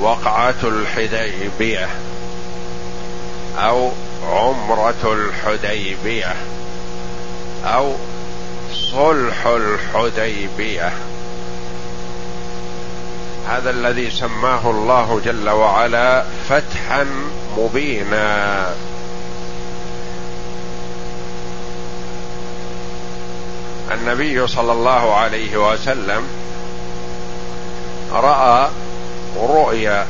وقعة الحديبية أو عمرة الحديبية أو صلح الحديبية. هذا الذي سماه الله جل وعلا فتحا مبينا. النبي صلى الله عليه وسلم رأى رؤيا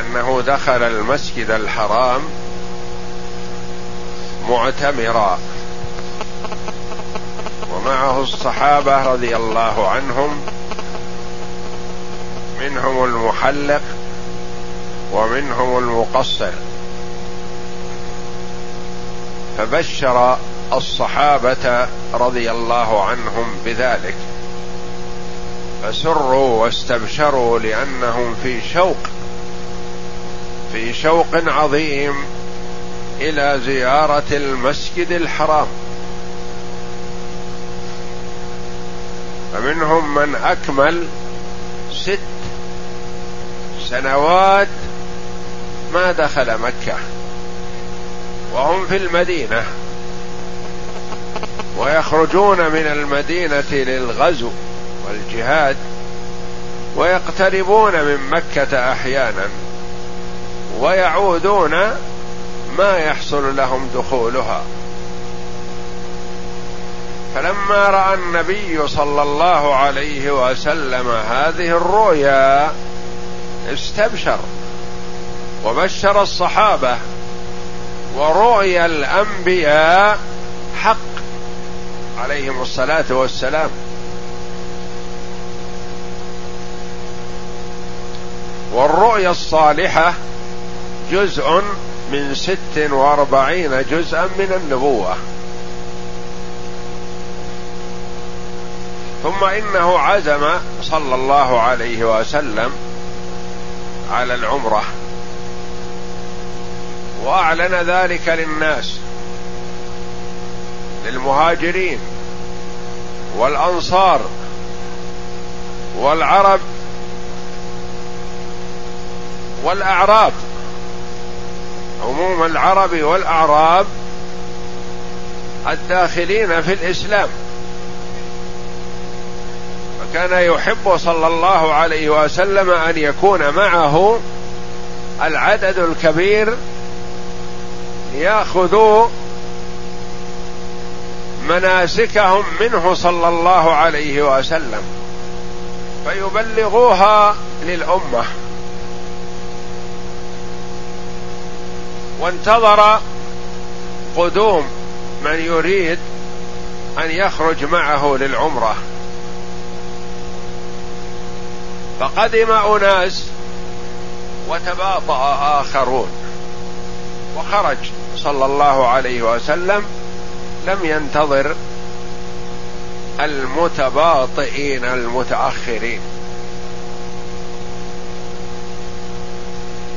أنه دخل المسجد الحرام معتمرا. ومعه الصحابة رضي الله عنهم منهم المحلق ومنهم المقصر. فبشر الصحابة رضي الله عنهم بذلك. فسروا واستبشروا لأنهم في شوق في شوق عظيم إلى زيارة المسجد الحرام. فمنهم من أكمل ست سنوات ما دخل مكة وهم في المدينة ويخرجون من المدينة للغزو. والجهاد ويقتربون من مكة أحيانا ويعودون ما يحصل لهم دخولها. فلما رأى النبي صلى الله عليه وسلم هذه الرؤيا استبشر وبشر الصحابة ورؤيا الأنبياء حق عليهم الصلاة والسلام. والرؤيا الصالحة جزء من ست وأربعين جزءا من النبوة. ثم إنه عزم صلى الله عليه وسلم على العمرة. وأعلن ذلك للناس للمهاجرين والأنصار والعرب والأعراب. عموم العرب والأعراب الداخلين في الإسلام. وكان يحب صلى الله عليه وسلم أن يكون معه العدد الكبير ياخذوا مناسكهم منه صلى الله عليه وسلم. فيبلغوها للأمة. وانتظر قدوم من يريد أن يخرج معه للعمرة. فقدم أناس وتباطأ آخرون. وخرج صلى الله عليه وسلم لم ينتظر المتباطئين المتأخرين.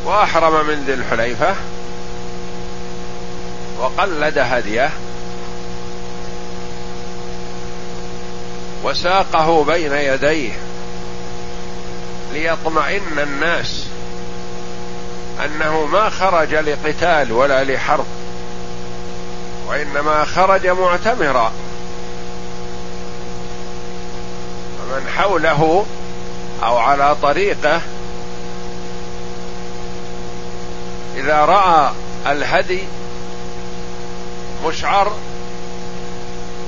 وأحرم من ذي الحليفة وقلد هديه وساقه بين يديه ليطمئن الناس أنه ما خرج لقتال ولا لحرب وإنما خرج معتمرا. فمن حوله أو على طريقه إذا رأى الهدي مشعر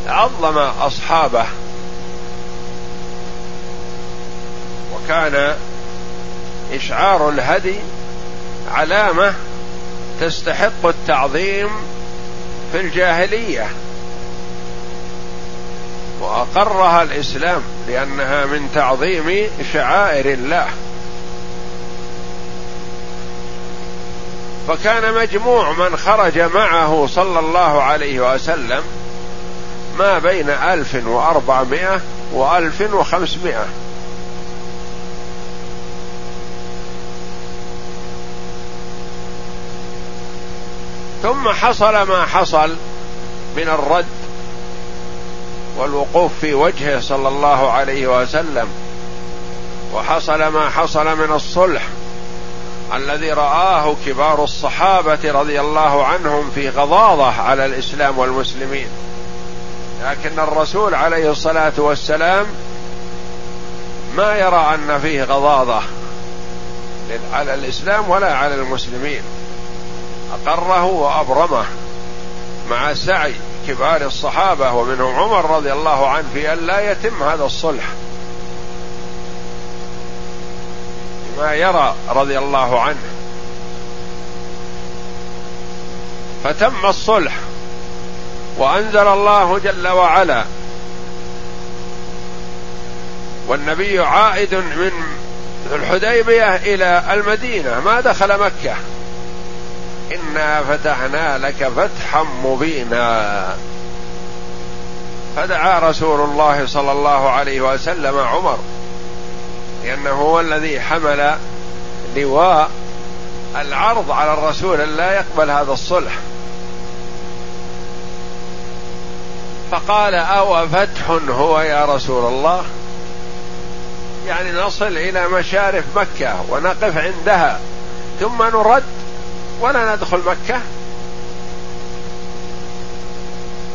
عظم أصحابه. وكان إشعار الهدي علامة تستحق التعظيم في الجاهلية. وأقرها الإسلام لأنها من تعظيم شعائر الله. فكان مجموع من خرج معه صلى الله عليه وسلم ما بين ألف وأربعمائة وألف وخمسمائة. ثم حصل ما حصل من الرد والوقوف في وجهه صلى الله عليه وسلم وحصل ما حصل من الصلح الذي رآه كبار الصحابة رضي الله عنهم في غضاضة على الإسلام والمسلمين. لكن الرسول عليه الصلاة والسلام ما يرى أن فيه غضاضة على الإسلام ولا على المسلمين. أقره وأبرمه مع سعي كبار الصحابة ومنهم عمر رضي الله عنه في أن لا يتم هذا الصلح. ما يرى رضي الله عنه. فتم الصلح وأنزل الله جل وعلا. والنبي عائد من الحديبية إلى المدينة. ما دخل مكة. إنا فتحنا لك فتحا مبينا. فدعا رسول الله صلى الله عليه وسلم عمر. لأنه هو الذي حمل لواء العرض على الرسول أن لا يقبل هذا الصلح. فقال أو فتح هو يا رسول الله؟ يعني نصل إلى مشارف مكة ونقف عندها ثم نرد ولا ندخل مكة.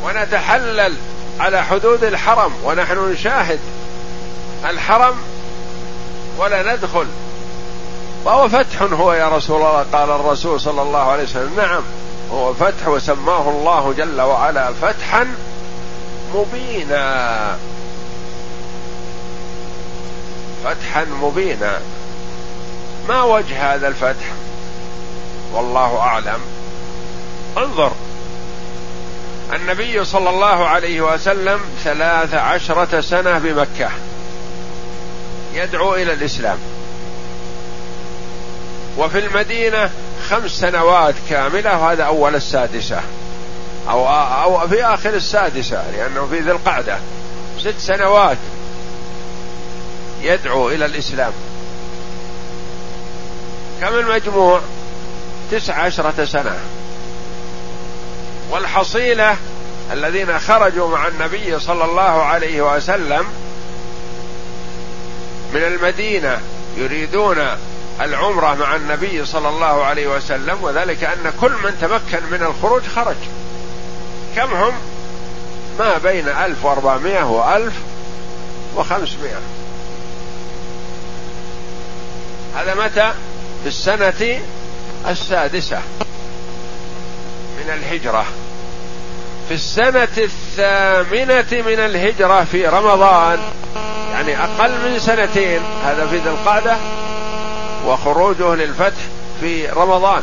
ونتحلل على حدود الحرم ونحن نشاهد الحرم ولا ندخل. وهو فتح هو يا رسول الله. قال الرسول صلى الله عليه وسلم نعم. هو فتح وسماه الله جل وعلا فتحا مبينا. فتحا مبينا. ما وجه هذا الفتح؟ والله أعلم. انظر. النبي صلى الله عليه وسلم ثلاث عشرة سنة بمكة. يدعو إلى الإسلام. وفي المدينة خمس سنوات كاملة وهذا أول السادسة. أو أو في آخر السادسة لأنه في ذي القعدة. ست سنوات يدعو إلى الإسلام. كم المجموع؟ تسع عشرة سنة. والحصيلة الذين خرجوا مع النبي صلى الله عليه وسلم من المدينة يريدون العمرة مع النبي صلى الله عليه وسلم وذلك أن كل من تمكن من الخروج خرج. كم هم؟ ما بين 1400 و 1500 هذا متى؟ في السنة السادسة من الهجرة. في السنة الثامنة من الهجرة في رمضان يعني أقل من سنتين هذا في ذي القعدة وخروجه للفتح في رمضان.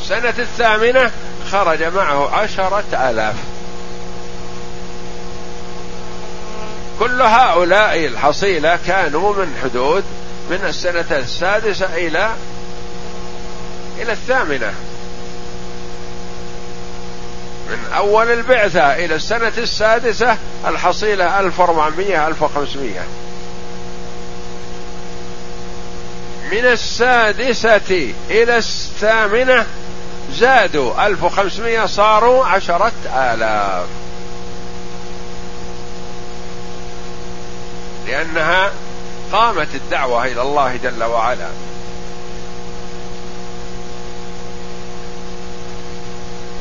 السنة الثامنة خرج معه عشرة آلاف. كل هؤلاء الحصيلة كانوا من حدود من السنة السادسة إلى إلى الثامنة. من أول البعثة إلى السنة السادسة الحصيلة 1400 1500 من السادسة إلى الثامنة زادوا 1500 صاروا عشرة آلاف. لأنها قامت الدعوة إلى الله جل وعلا.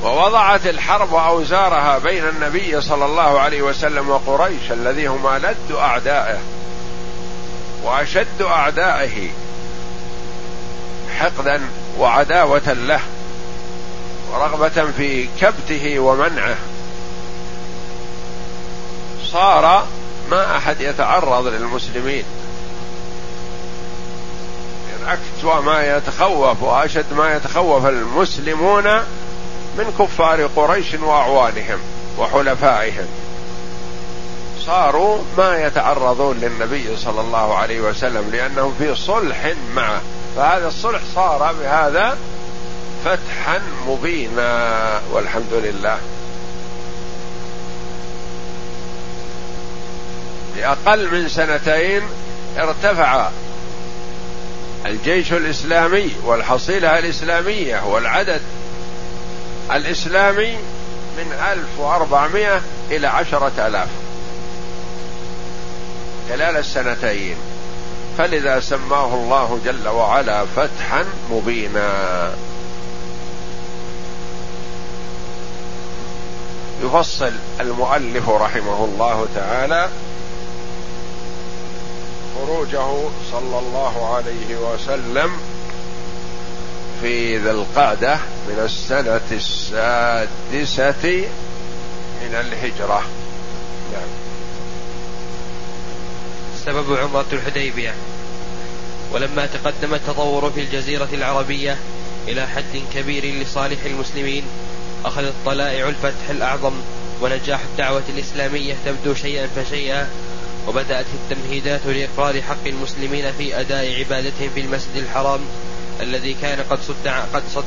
ووضعت الحرب أوزارها بين النبي صلى الله عليه وسلم وقريش الذي هما لد أعدائه وأشد أعدائه حقدا وعداوة له ورغبة في كبته ومنعه. صار ما أحد يتعرض للمسلمين. أكثر ما يتخوف وأشد ما يتخوف المسلمون من كفار قريش وأعوانهم وحلفائهم. صاروا ما يتعرضون للنبي صلى الله عليه وسلم لأنهم في صلح معه فهذا الصلح صار بهذا فتحا مبينا والحمد لله. بأقل من سنتين ارتفع الجيش الإسلامي والحصيلة الإسلامية والعدد الإسلامي من ألف وأربعمائة إلى عشرة آلاف. خلال السنتين. فلذا سماه الله جل وعلا فتحا مبينا. يفصل المؤلف رحمه الله تعالى خروجه صلى الله عليه وسلم في ذي القعدة من السنة السادسة من الهجرة. نعم. سبب عمرة الحديبية. ولما تقدم التطور في الجزيرة العربية إلى حد كبير لصالح المسلمين أخذت طلائع الفتح الأعظم ونجاح الدعوة الإسلامية تبدو شيئا فشيئا وبدأت التمهيدات لإقرار حق المسلمين في أداء عبادتهم في المسجد الحرام الذي كان قد صد قد صد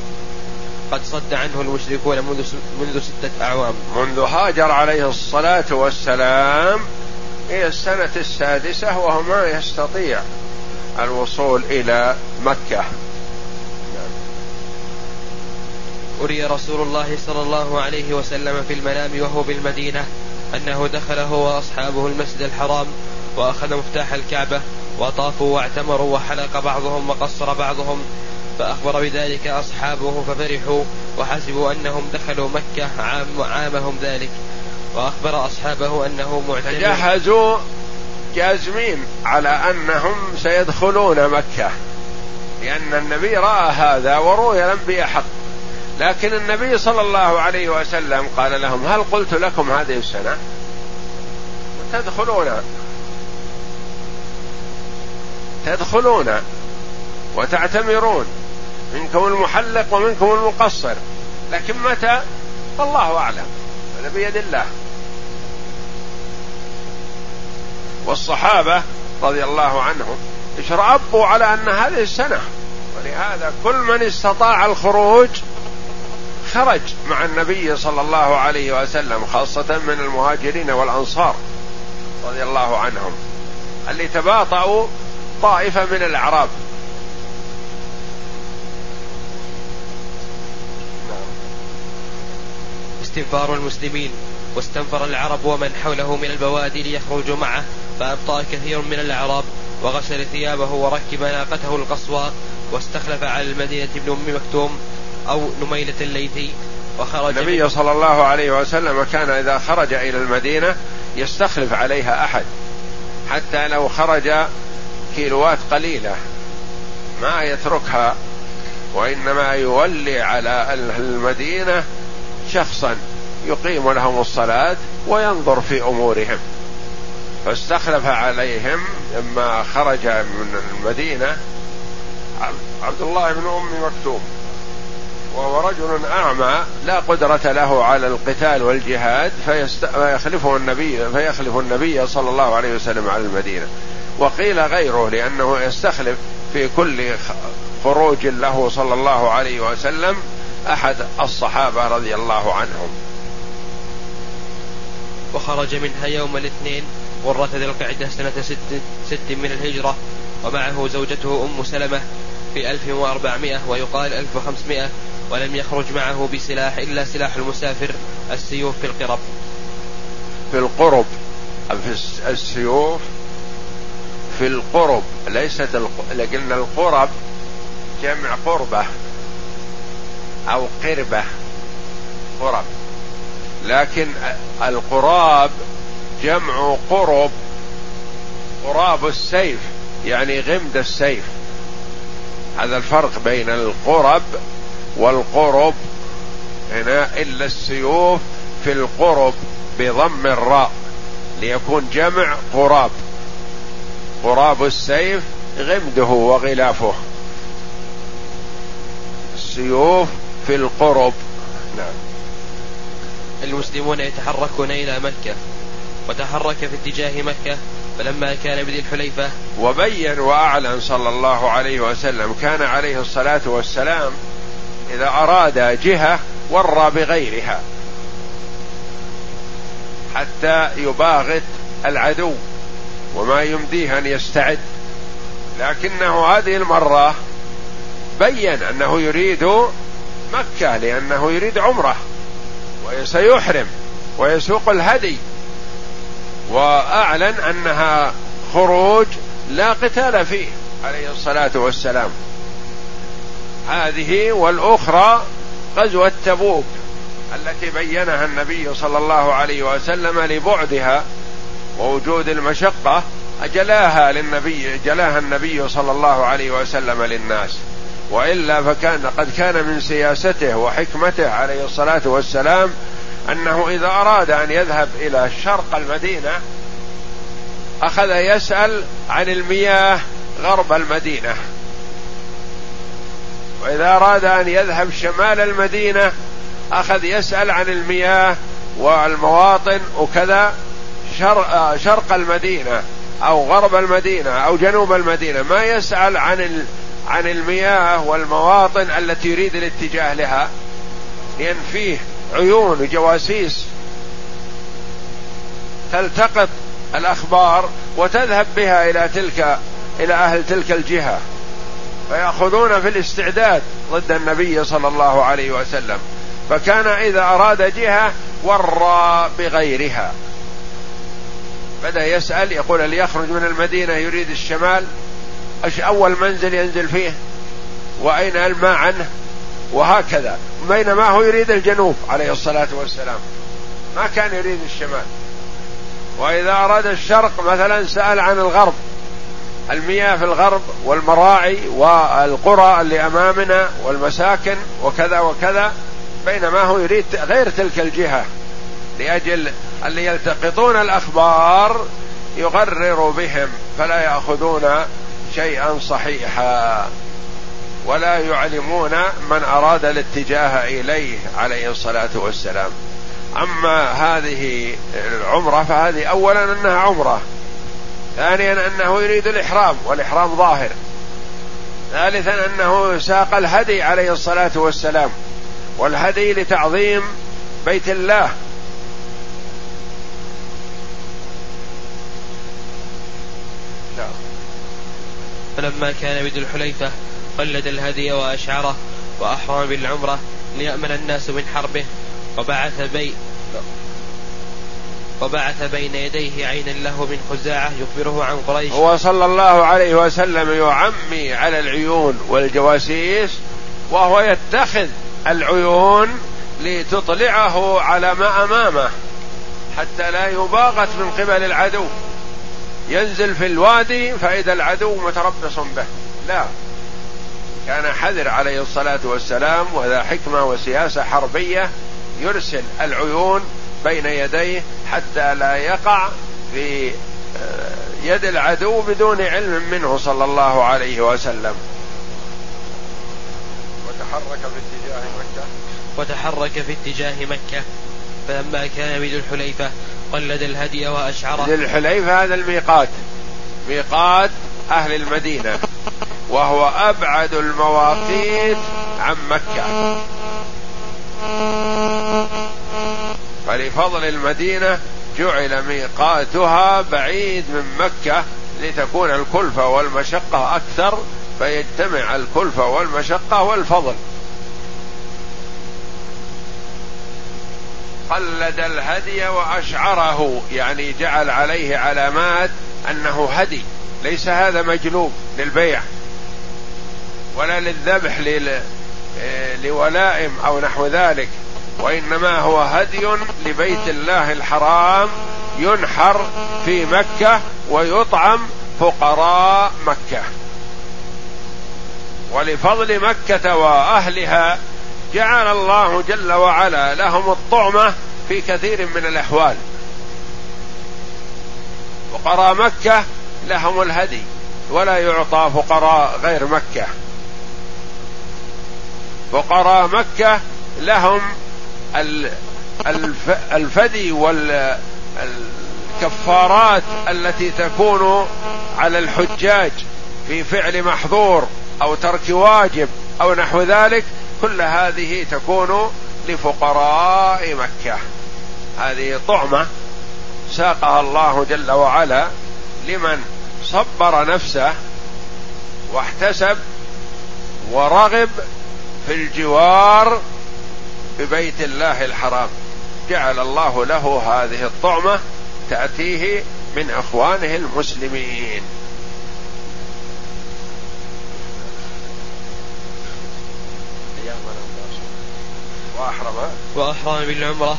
قد صد عنه المشركون منذ منذ ستة أعوام. منذ هاجر عليه الصلاة والسلام إلى السنة السادسة وهو ما يستطيع الوصول إلى مكة. أري رسول الله صلى الله عليه وسلم في المنام وهو بالمدينة أنه دخل هو وأصحابه المسجد الحرام وأخذ مفتاح الكعبة وطافوا واعتمروا وحلق بعضهم وقصر بعضهم فأخبر بذلك أصحابه ففرحوا وحسبوا أنهم دخلوا مكة عام عامهم ذلك. وأخبر أصحابه أنه معتمر. جهزوا جازمين على أنهم سيدخلون مكة لأن النبي رأى هذا وروي الأنبياء حق. لكن النبي صلى الله عليه وسلم قال لهم هل قلت لكم هذه السنة؟ تدخلون. تدخلون وتعتمرون منكم المحلق ومنكم المقصر. لكن متى؟ الله أعلم. هذا بيد الله. والصحابة رضي الله عنهم اشرأبوا على أن هذه السنة. ولهذا كل من استطاع الخروج خرج مع النبي صلى الله عليه وسلم خاصة من المهاجرين والأنصار رضي الله عنهم اللي تباطؤوا طائفة من الأعراب. استنفار المسلمين واستنفر العرب ومن حوله من البوادي ليخرجوا معه فأبطأ كثير من الأعراب وغسل ثيابه وركب ناقته القصوى واستخلف على المدينة ابن أم مكتوم أو نميلة الليثي وخرج النبي صلى الله عليه وسلم كان إذا خرج إلى المدينة يستخلف عليها أحد حتى لو خرج كيلوات قليلة. ما يتركها وإنما يولي على المدينة شخصا يقيم لهم الصلاة وينظر في أمورهم. فاستخلف عليهم لما خرج من المدينة عبد الله بن أم مكتوم. وهو رجل أعمى لا قدرة له على القتال والجهاد فيست... فيخلفه النبي فيخلف النبي صلى الله عليه وسلم على المدينة. وقيل غيره لأنه يستخلف في كل خروج له صلى الله عليه وسلم أحد الصحابة رضي الله عنهم. وخرج منها يوم الاثنين غرة ذي القعدة سنة ست, ست من الهجرة ومعه زوجته أم سلمة في 1400 ويقال 1500 ولم يخرج معه بسلاح إلا سلاح المسافر السيوف في القرب. في القرب في السيوف؟ في القرب ليست لكن القرب جمع قربة أو قربة قرب. لكن القراب جمع قرب قراب السيف يعني غمد السيف. هذا الفرق بين القرب والقرب. هنا إلا السيوف في القرب بضم الراء ليكون جمع قراب. قراب السيف غمده وغلافه. السيوف في القرب. نعم. المسلمون يتحركون إلى مكة وتحرك في اتجاه مكة فلما كان بذي الحليفة وبين وأعلن صلى الله عليه وسلم كان عليه الصلاة والسلام إذا أراد جهة ورى بغيرها حتى يباغت العدو. وما يمديه أن يستعد. لكنه هذه المرة بين أنه يريد مكة لأنه يريد عمرة وسيحرم ويسوق الهدي. وأعلن أنها خروج لا قتال فيه عليه الصلاة والسلام. هذه والأخرى غزوة تبوك التي بينها النبي صلى الله عليه وسلم لبعدها ووجود المشقة أجلاها للنبي جلاها النبي صلى الله عليه وسلم للناس. وإلا فكان قد كان من سياسته وحكمته عليه الصلاة والسلام أنه إذا أراد أن يذهب إلى شرق المدينة أخذ يسأل عن المياه غرب المدينة. وإذا أراد أن يذهب شمال المدينة أخذ يسأل عن المياه والمواطن وكذا. شرق, المدينة أو غرب المدينة أو جنوب المدينة ما يسأل عن عن المياه والمواطن التي يريد الاتجاه لها لأن فيه عيون وجواسيس تلتقط الأخبار وتذهب بها إلى تلك إلى أهل تلك الجهة فيأخذون في الاستعداد ضد النبي صلى الله عليه وسلم فكان إذا أراد جهة ورى بغيرها. بدأ يسأل يقول اللي يخرج من المدينة يريد الشمال؟ إيش أول منزل ينزل فيه؟ وأين الماء عنه؟ وهكذا. بينما هو يريد الجنوب عليه الصلاة والسلام. ما كان يريد الشمال. وإذا أراد الشرق مثلا سأل عن الغرب. المياه في الغرب والمراعي والقرى اللي أمامنا والمساكن وكذا وكذا. بينما هو يريد غير تلك الجهة لأجل اللي يلتقطون الأخبار يغرر بهم فلا يأخذون شيئا صحيحا ولا يعلمون من أراد الاتجاه إليه عليه الصلاة والسلام. أما هذه العمرة فهذه اولا أنها عمرة ثانيا أنه يريد الإحرام والإحرام ظاهر. ثالثا أنه ساق الهدي عليه الصلاة والسلام والهدي لتعظيم بيت الله. نعم. فلما كان بذي الحليفة قلد الهدي وأشعره وأحرم بالعمرة ليأمن الناس من حربه وبعث بي وبعث بين يديه عينا له من خزاعة يخبره عن قريش هو صلى الله عليه وسلم يعمي على العيون والجواسيس وهو يتخذ العيون لتطلعه على ما أمامه حتى لا يباغت من قبل العدو ينزل في الوادي فإذا العدو متربص به. لا. كان حذر عليه الصلاة والسلام وذا حكمة وسياسة حربية يرسل العيون بين يديه حتى لا يقع في آه، يد العدو بدون علم منه صلى الله عليه وسلم. وتحرك في اتجاه مكة. وتحرك في اتجاه مكة. فلما كان بذي الحليفة قلد الهدي وأشعره. ذي الحليفة هذا الميقات. ميقات أهل المدينة. وهو أبعد المواقيت عن مكة. فلفضل المدينة جعل ميقاتها بعيد من مكة لتكون الكلفة والمشقة أكثر فيجتمع الكلفة والمشقة والفضل. قلد الهدي وأشعره يعني جعل عليه علامات أنه هدي. ليس هذا مجلوب للبيع ولا للذبح لولائم أو نحو ذلك وإنما هو هدي لبيت الله الحرام ينحر في مكة ويطعم فقراء مكة. ولفضل مكة وأهلها جعل الله جل وعلا لهم الطعمة في كثير من الأحوال. فقراء مكة لهم الهدي ولا يعطى فقراء غير مكة. فقراء مكة لهم الفدي والكفارات التي تكون على الحجاج في فعل محظور أو ترك واجب أو نحو ذلك. كل هذه تكون لفقراء مكة. هذه طعمة ساقها الله جل وعلا لمن صبر نفسه واحتسب ورغب في الجوار ببيت الله الحرام. جعل الله له هذه الطعمة تأتيه من إخوانه المسلمين. وأحرم وأحرم بالعمرة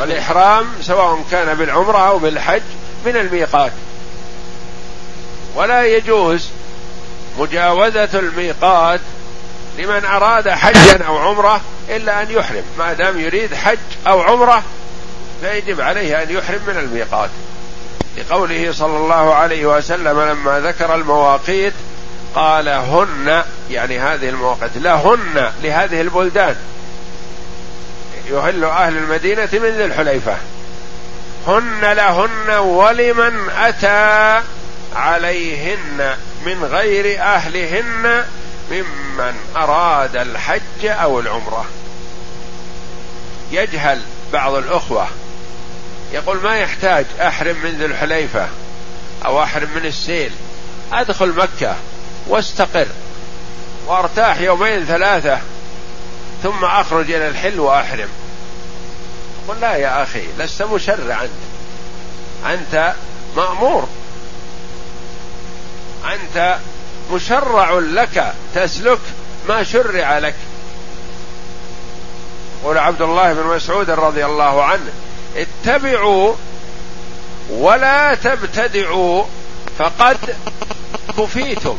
والإحرام سواء كان بالعمرة أو بالحج من الميقات. ولا يجوز مجاوزة الميقات لمن أراد حجا أو عمرة إلا أن يحرم. ما دام يريد حج أو عمرة فيجب عليه أن يحرم من الميقات. لقوله صلى الله عليه وسلم لما ذكر المواقيت قال هن يعني هذه المواقيت لهن لهذه البلدان. يهل أهل المدينة من ذي الحليفة. هن لهن ولمن أتى عليهن من غير أهلهن ممن أراد الحج أو العمرة. يجهل بعض الأخوة. يقول ما يحتاج أحرم من ذي الحليفة أو أحرم من السيل. أدخل مكة. واستقر وارتاح يومين ثلاثة ثم أخرج إلى الحل وأحرم. قل لا يا أخي لست مشرع أنت أنت مأمور. أنت مشرع لك تسلك ما شرع لك. قول عبد الله بن مسعود رضي الله عنه اتبعوا ولا تبتدعوا فقد كفيتم.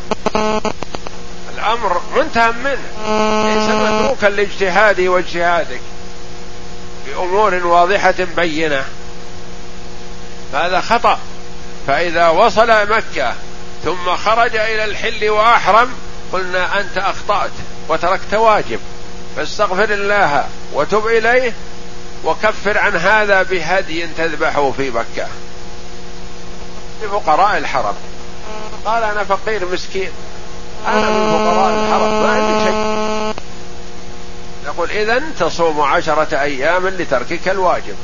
الأمر منتهى منه. ليس متروكا لاجتهادي واجتهادك بأمور واضحة بينة. هذا خطأ. فإذا وصل مكة ثم خرج إلى الحل وأحرم قلنا أنت أخطأت وتركت واجب. فاستغفر الله وتب إليه وكفر عن هذا بهدي تذبحه في مكة. لفقراء الحرم. قال أنا فقير مسكين. أنا من فقراء الحرم ما عندي شيء. نقول اذا تصوم عشرة أيام لتركك الواجب.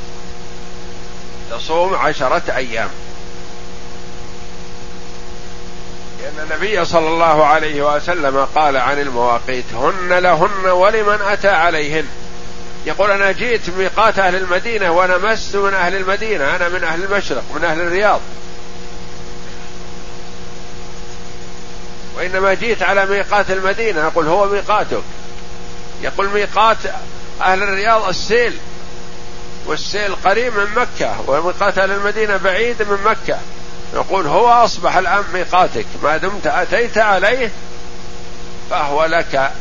تصوم عشرة أيام. لأن النبي صلى الله عليه وسلم قال عن المواقيت هن لهن ولمن أتى عليهن. يقول أنا جئت ميقات أهل المدينة وأنا مست من أهل المدينة أنا من أهل المشرق من أهل الرياض. وإنما جئت على ميقات المدينة. أقول هو ميقاتك. يقول ميقات أهل الرياض السيل والسيل قريب من مكة وميقات أهل المدينة بعيد من مكة. يقول هو أصبح الآن ميقاتك. ما دمت أتيت عليه فهو لك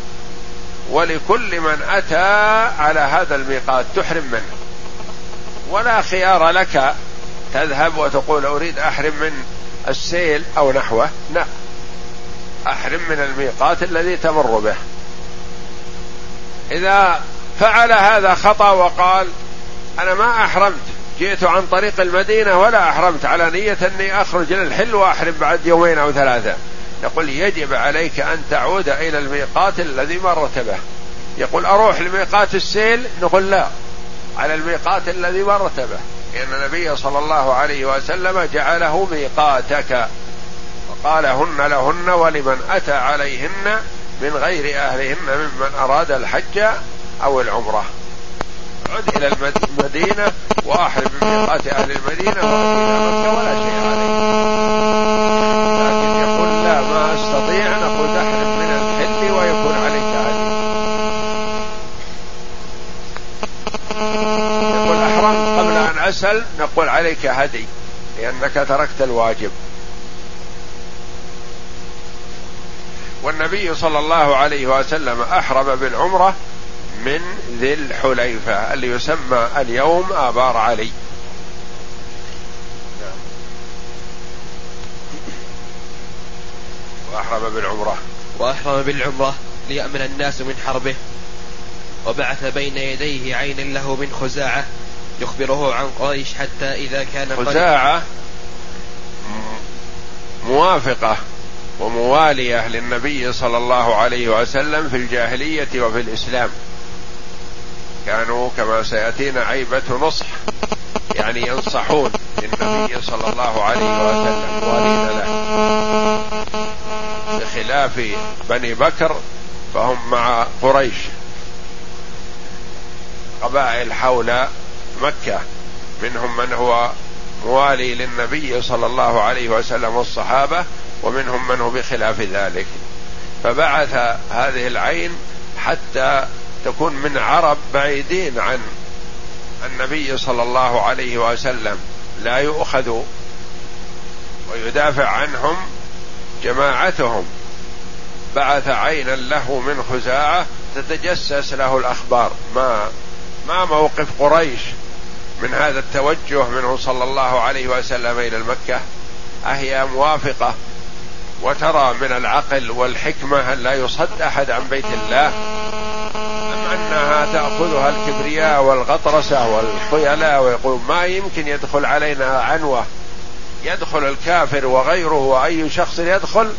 ولكل من أتى على هذا الميقات. تحرم منه. ولا خيار لك تذهب وتقول أريد أحرم من السيل أو نحوه. لا. أحرم من الميقات الذي تمر به. إذا فعل هذا خطأ وقال أنا ما أحرمت جئت عن طريق المدينة ولا أحرمت على نية أني أخرج إلى الحل وأحرم بعد يومين أو ثلاثة. يقول يجب عليك أن تعود إلى الميقات الذي مرت به. يقول أروح لميقات السيل؟ نقول لا على الميقات الذي مرت به. لأن النبي صلى الله عليه وسلم جعله ميقاتك. وقال هن لهن ولمن أتى عليهن من غير أهلهن ممن أراد الحج أو العمرة. عد إلى المدينة وأحرم من ميقات أهل المدينة وأتي مكة ولا شيء عليه. لكن يقول لا ما أستطيع نقول أحرم من الحل ويكون عليك هدي يقول أحرمت قبل أن أسأل نقول عليك هدي لأنك تركت الواجب. والنبي صلى الله عليه وسلم أحرم بالعمرة من ذي الحليفة اللي يسمى اليوم آبار علي. وأحرم بالعمرة. وأحرم بالعمرة ليأمن الناس من حربه وبعث بين يديه عينا له من خزاعة يخبره عن قريش حتى إذا كان خزاعة موافقة. وموالية للنبي صلى الله عليه وسلم في الجاهلية وفي الإسلام. كانوا كما سيأتينا عيبة نصح يعني ينصحون للنبي صلى الله عليه وسلم موالين له. بخلاف بني بكر فهم مع قريش. قبائل حول مكة منهم من هو موالي للنبي صلى الله عليه وسلم والصحابة ومنهم من هو بخلاف ذلك. فبعث هذه العين حتى تكون من عرب بعيدين عن النبي صلى الله عليه وسلم. لا يؤخذ ويدافع عنهم جماعتهم. بعث عينا له من خزاعة تتجسس له الأخبار. ما ما موقف قريش من هذا التوجه منه صلى الله عليه وسلم إلى المكة؟ أهي موافقة. وترى من العقل والحكمة أن لا يصد أحد عن بيت الله أم أنها تأخذها الكبرياء والغطرسة والخيلاء ويقول ما يمكن يدخل علينا عنوة يدخل الكافر وغيره وأي شخص يدخل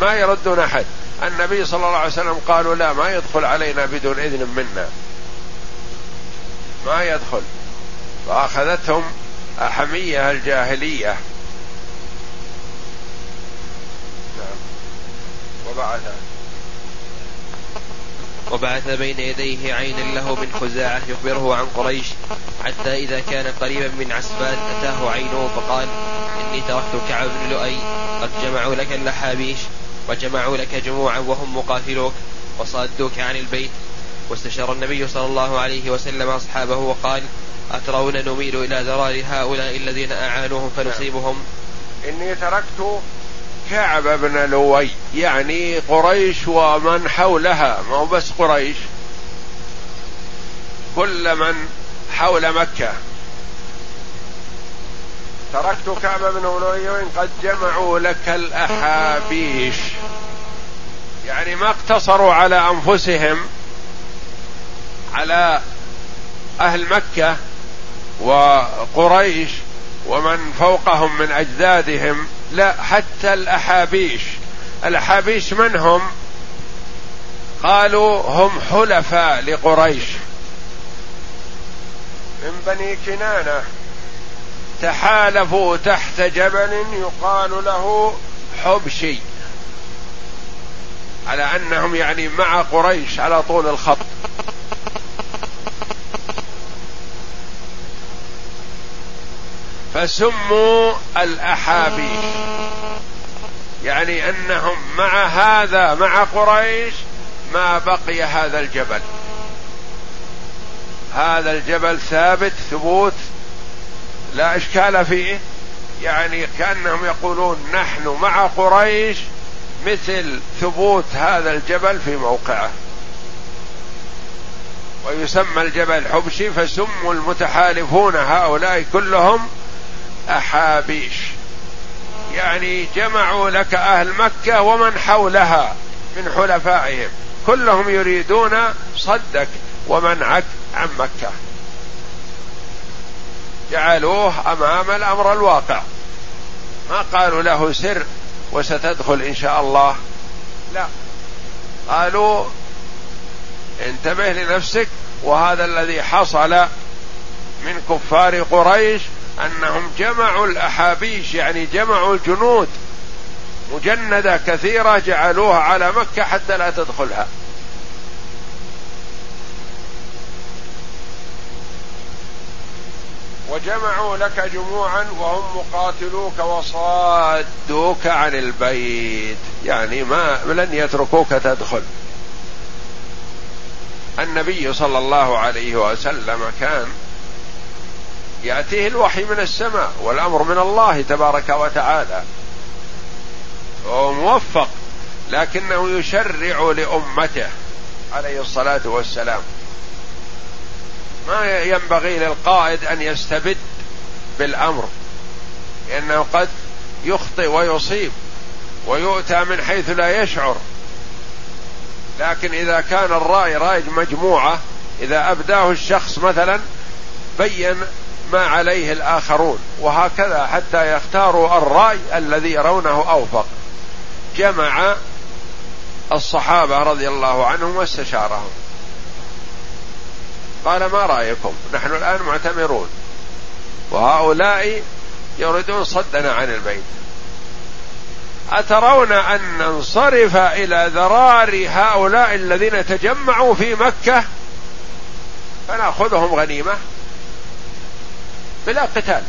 ما يردون أحد. النبي صلى الله عليه وسلم قالوا لا ما يدخل علينا بدون إذن منا. ما يدخل. فأخذتهم حميه الجاهلية. وبعث. وبعث بين يديه عينا له من خزاعة يخبره عن قريش حتى إذا كان قريبا من عسفان أتاه عينه فقال إني تركت كعب بن لؤي. قد جمعوا لك اللحابيش وجمعوا لك جموعا وهم مقاتلوك وصادوك عن البيت. واستشار النبي صلى الله عليه وسلم أصحابه وقال أترون نميل إلى ذرار هؤلاء الذين أعانوهم فنصيبهم؟ إني تركت كعب بن لوي يعني قريش ومن حولها ما هو بس قريش. كل من حول مكة. تركت كعب بن لوي قد جمعوا لك الأحابيش يعني ما اقتصروا على أنفسهم على أهل مكة وقريش ومن فوقهم من أجدادهم. لا حتى الأحابيش. الأحابيش من هم؟ قالوا هم حلفاء لقريش. من بني كنانة. تحالفوا تحت جبل يقال له حبشي. على أنهم يعني مع قريش على طول الخط. فسموا الأحابيش. يعني أنهم مع هذا مع قريش ما بقي هذا الجبل. هذا الجبل ثابت ثبوت لا إشكال فيه. يعني كأنهم يقولون نحن مع قريش مثل ثبوت هذا الجبل في موقعه. ويسمى الجبل حبشي فسموا المتحالفون هؤلاء كلهم أحابيش. يعني جمعوا لك أهل مكة ومن حولها من حلفائهم. كلهم يريدون صدك ومنعك عن مكة. جعلوه أمام الأمر الواقع. ما قالوا له سر وستدخل إن شاء الله. لا. قالوا انتبه لنفسك وهذا الذي حصل من كفار قريش أنهم جمعوا الأحابيش يعني جمعوا الجنود. مجندة كثيرة جعلوها على مكة حتى لا تدخلها. وجمعوا لك جموعا وهم مقاتلوك وصادوك عن البيت. يعني ما لن يتركوك تدخل. النبي صلى الله عليه وسلم كان يأتيه الوحي من السماء والأمر من الله تبارك وتعالى. وهو موفق لكنه يشرع لأمته عليه الصلاة والسلام. ما ينبغي للقائد أن يستبد بالأمر لأنه قد يخطئ ويصيب ويؤتى من حيث لا يشعر. لكن إذا كان الرأي رأي مجموعة إذا أبداه الشخص مثلا بين ما عليه الآخرون وهكذا حتى يختاروا الرأي الذي يرونه أوفق. جمع الصحابة رضي الله عنهم واستشارهم. قال ما رأيكم؟ نحن الآن معتمرون وهؤلاء يريدون صدنا عن البيت. أترون أن ننصرف إلى ذرار هؤلاء الذين تجمعوا في مكة؟ فنأخذهم غنيمة. بلا قتال.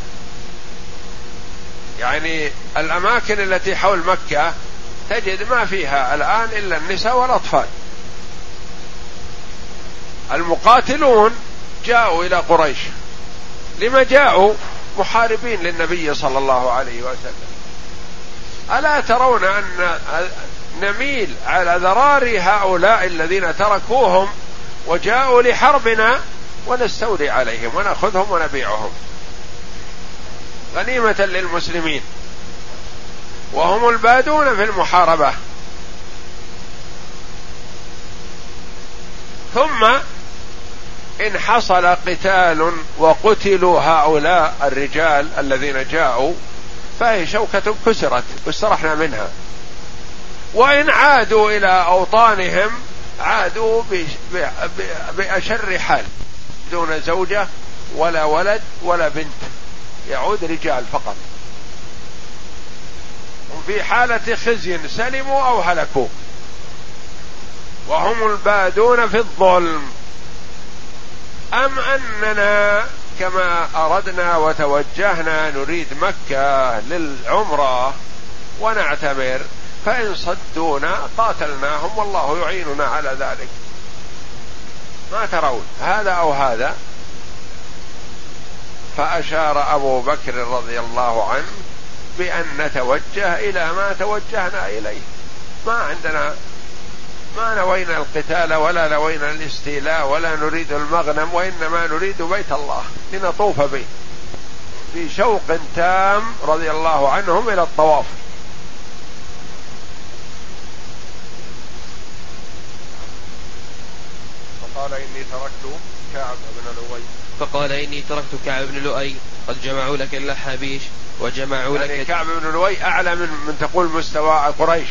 يعني الأماكن التي حول مكة تجد ما فيها الآن إلا النساء والأطفال. المقاتلون جاءوا إلى قريش. لما جاءوا محاربين للنبي صلى الله عليه وسلم. ألا ترون أن نميل على ذرار هؤلاء الذين تركوهم وجاءوا لحربنا ونستولي عليهم ونأخذهم ونبيعهم. غنيمة للمسلمين. وهم البادون في المحاربة. ثم إن حصل قتال وقتلوا هؤلاء الرجال الذين جاءوا فهي شوكة كسرت واسترحنا منها. وإن عادوا إلى أوطانهم عادوا بأشر حال. دون زوجة ولا ولد ولا بنت. يعود رجال فقط. هم في حالة خزي سلموا أو هلكوا. وهم البادون في الظلم. أم أننا كما أردنا وتوجهنا نريد مكة للعمرة ونعتمر فإن صدونا قاتلناهم والله يعيننا على ذلك. ما ترون هذا أو هذا؟ فأشار أبو بكر رضي الله عنه بأن نتوجه إلى ما توجهنا إليه. ما عندنا ما نوينا القتال ولا نوينا الاستيلاء ولا نريد المغنم وإنما نريد بيت الله لنطوف به. في شوق تام رضي الله عنهم إلى الطواف. فقال إني تركت كعب بن لؤي فقال إني تركت كعب بن لؤي قد جمعوا لك اللحابيش وجمعوا يعني لك كعب بن لؤي أعلى من من تقول مستوى قريش.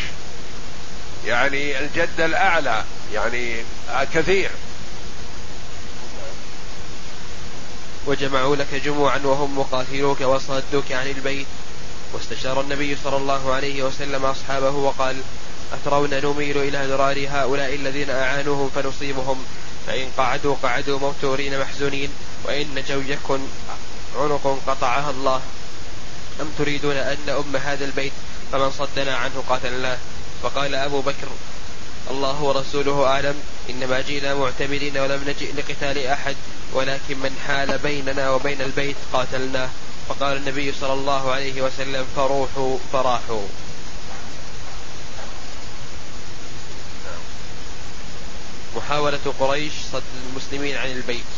يعني الجد الأعلى يعني كثير. وجمعوا لك جموعا وهم مقاتلوك وصدوك عن البيت. واستشار النبي صلى الله عليه وسلم أصحابه وقال أترون نميل إلى ذرار هؤلاء الذين أعانوهم فنصيبهم؟ فإن قعدوا قعدوا موتورين محزونين. وإن يكن عنق قطعها الله أم تريدون أن أم هذا البيت؟ فمن صدنا عنه قاتلناه. فقال أبو بكر الله ورسوله أعلم إنما جئنا معتمرين ولم نجئ لقتال أحد ولكن من حال بيننا وبين البيت قاتلناه. فقال النبي صلى الله عليه وسلم فروحوا فراحوا. محاولة قريش صد المسلمين عن البيت.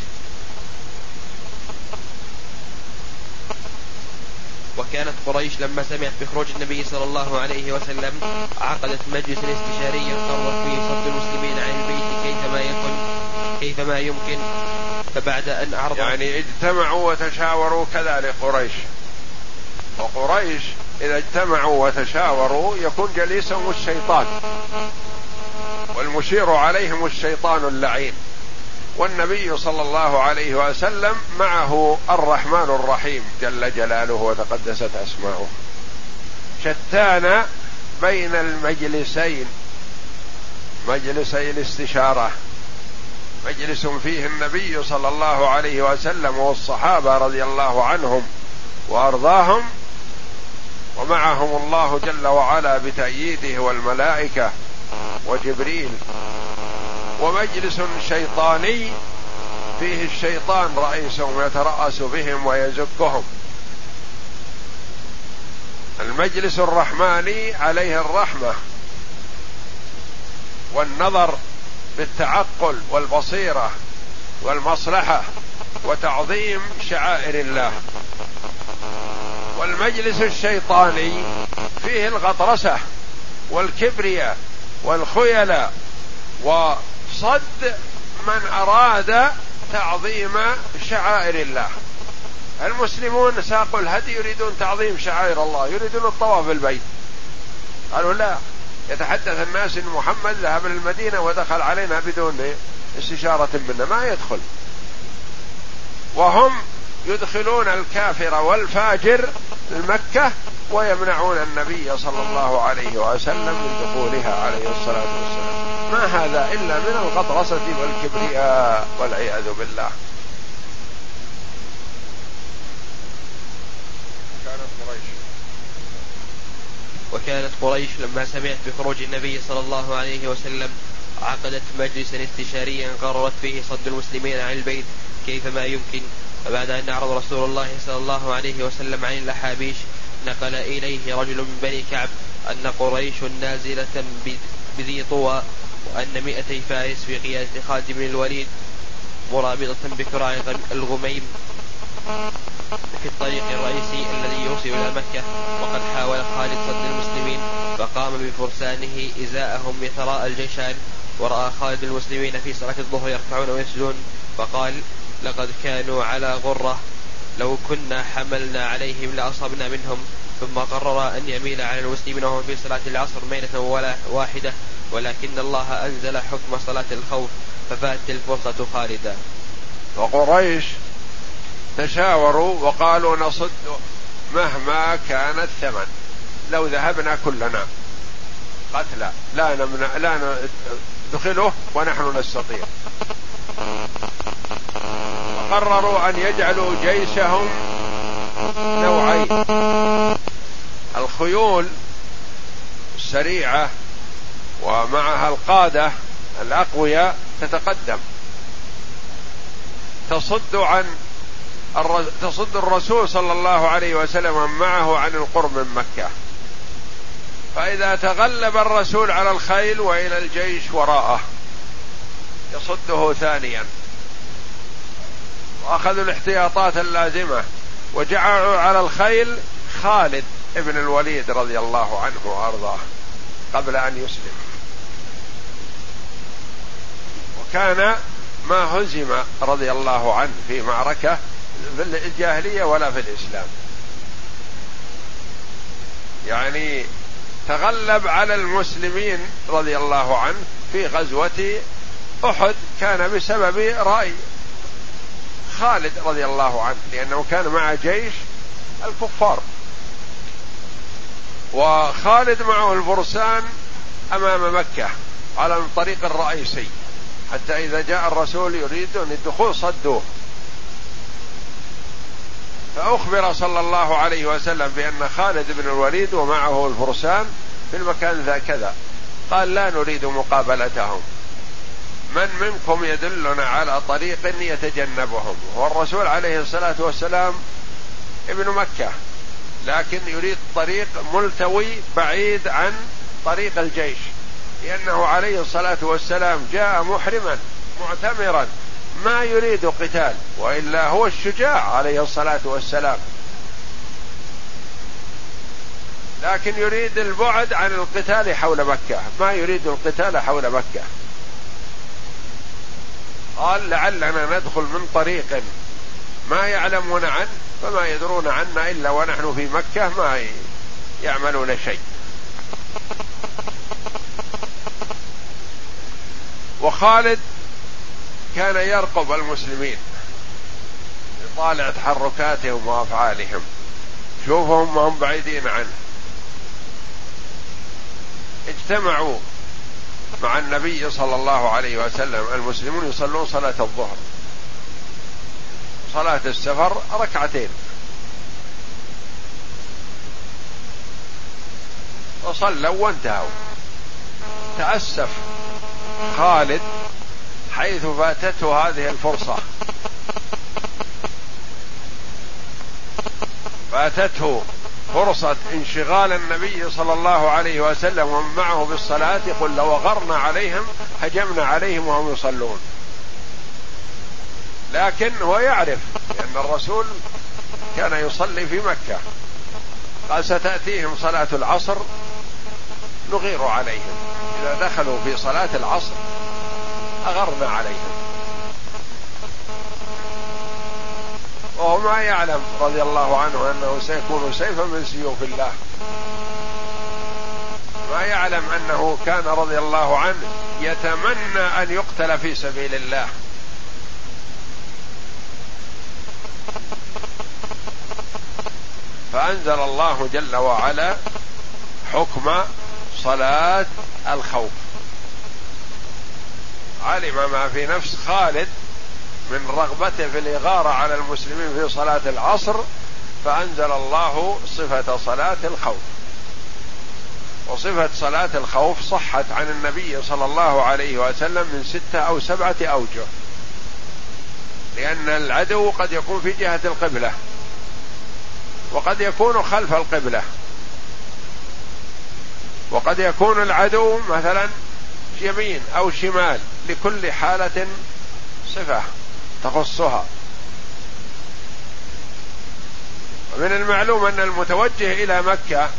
وكانت قريش لما سمعت بخروج النبي صلى الله عليه وسلم عقدت مجلس استشاري قرر فيه صد المسلمين عن البيت كيفما يكن كيفما يمكن. فبعد أن أعرض يعني اجتمعوا وتشاوروا كذلك قريش. وقريش إذا اجتمعوا وتشاوروا يكون جليسهم الشيطان. والمشير عليهم الشيطان اللعين. والنبي صلى الله عليه وسلم معه الرحمن الرحيم جل جلاله وتقدست أسماؤه. شتان بين المجلسين. مجلسي الاستشارة. مجلس فيه النبي صلى الله عليه وسلم والصحابة رضي الله عنهم وأرضاهم ومعهم الله جل وعلا بتأييده والملائكة وجبريل. ومجلس شيطاني فيه الشيطان رئيسهم يترأس بهم ويزكهم. المجلس الرحماني عليه الرحمة والنظر بالتعقل والبصيرة والمصلحة وتعظيم شعائر الله. والمجلس الشيطاني فيه الغطرسة والكبرياء والخيلاء وصد من أراد تعظيم شعائر الله. المسلمون ساقوا الهدي يريدون تعظيم شعائر الله يريدون الطواف بالبيت. قالوا لا يتحدث الناس إن محمد ذهب للمدينه ودخل علينا بدون استشارة منا ما يدخل. وهم يدخلون الكافر والفاجر لمكه ويمنعون النبي صلى الله عليه وسلم من دخولها عليه الصلاة والسلام. ما هذا إلا من الغطرسة والكبرياء والعياذ بالله. وكانت قريش. لما سمعت بخروج النبي صلى الله عليه وسلم عقدت مجلسا استشاريا قررت فيه صد المسلمين عن البيت. كيفما يمكن. فبعد أن أعرض رسول الله صلى الله عليه وسلم عن الأحابيش نقل إليه رجل من بني كعب أن قريش نازلة بذي طوى وأن مئتي فارس في قيادة خالد بن الوليد مرابطة بكراع الغميم في الطريق الرئيسي الذي يوصل إلى مكة. وقد حاول خالد صد المسلمين فقام بفرسانه إزاءهم يتراءى الجيشان. ورأى خالد المسلمين في صلاة الظهر يركعون ويسجدون. فقال لقد كانوا على غرة. لو كنا حملنا عليهم لأصبنا منهم ثم قرر أن يميل على المسلمين وهم في صلاة العصر ميلة ولا واحدة. ولكن الله أنزل حكم صلاة الخوف ففات الفرصة خالدا وقريش تشاوروا وقالوا نصد مهما كان الثمن. لو ذهبنا كلنا قتلى لا نمنع لا ندخله ونحن نستطيع. قرروا أن يجعلوا جيشهم نوعين. الخيول السريعه ومعها القادة الاقوياء تتقدم. تصد عن تصد الرسول صلى الله عليه وسلم معه عن القرب من مكة. فإذا تغلب الرسول على الخيل وإلى الجيش وراءه يصده ثانيا. وأخذوا الاحتياطات اللازمة وجعلوا على الخيل خالد ابن الوليد رضي الله عنه وأرضاه قبل أن يسلم. وكان ما هزم رضي الله عنه في معركة في الجاهلية ولا في الإسلام. يعني تغلب على المسلمين رضي الله عنه في غزوة أحد كان بسبب رأي خالد رضي الله عنه لأنه كان مع جيش الكفار. وخالد معه الفرسان أمام مكة على الطريق الرئيسي حتى إذا جاء الرسول يريدون الدخول صدوه. فأخبر صلى الله عليه وسلم بأن خالد بن الوليد ومعه الفرسان في المكان ذا كذا. قال لا نريد مقابلتهم. من منكم يدلنا على طريق يتجنبهم؟ والرسول عليه الصلاة والسلام ابن مكة لكن يريد طريق ملتوي بعيد عن طريق الجيش لأنه عليه الصلاة والسلام جاء محرما معتمرا ما يريد قتال وإلا هو الشجاع عليه الصلاة والسلام. لكن يريد البعد عن القتال حول مكة ما يريد القتال حول مكة. قال لعلنا ندخل من طريق ما يعلمون عنه فما يدرون عنا إلا ونحن في مكة ما يعملون شيء. وخالد كان يرقب المسلمين يطالع تحركاتهم وأفعالهم. شوفهم ما هم بعيدين عنه. اجتمعوا مع النبي صلى الله عليه وسلم. المسلمون يصلون صلاة الظهر. صلاة السفر ركعتين. وصلوا وانتهوا. تأسف. خالد حيث فاتته هذه الفرصة. فاتته. فرصة انشغال النبي صلى الله عليه وسلم ومن معه بالصلاة يقول لو غرنا عليهم هجمنا عليهم وهم يصلون. لكن هو يعرف لأن الرسول كان يصلي في مكة. قال ستأتيهم صلاة العصر نغير عليهم. إذا دخلوا في صلاة العصر أغرنا عليهم. وهو ما يعلم رضي الله عنه أنه سيكون سيفا من سيوف الله. ما يعلم أنه كان رضي الله عنه يتمنى أن يقتل في سبيل الله. فأنزل الله جل وعلا حكم صلاة الخوف. علم ما في نفس خالد من رغبته في الإغارة على المسلمين في صلاة العصر فأنزل الله صفة صلاة الخوف. وصفة صلاة الخوف صحت عن النبي صلى الله عليه وسلم من ستة أو سبعة أوجه. لأن العدو قد يكون في جهة القبلة وقد يكون خلف القبلة. وقد يكون العدو مثلا يمين أو شمال لكل حالة صفة. تخصها. من المعلوم أن المتوجه إلى مكة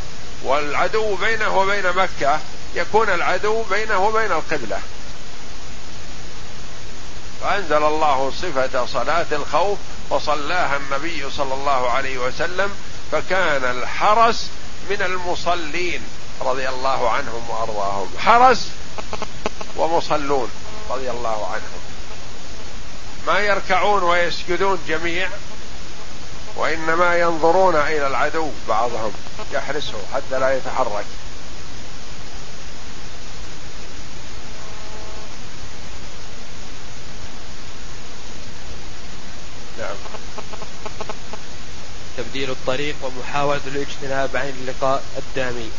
والعدو بينه وبين مكة يكون العدو بينه وبين القبلة. فأنزل الله صفة صلاة الخوف وصلاها النبي صلى الله عليه وسلم فكان الحرس من المصلين رضي الله عنهم وأرضاهم. حرس ومصلون رضي الله عنهم. ما يركعون ويسجدون جميع وإنما ينظرون إلى العدو بعضهم يحرسه حتى لا يتحرك. نعم. تبديل الطريق ومحاولة الاجتناب عن اللقاء الدامي.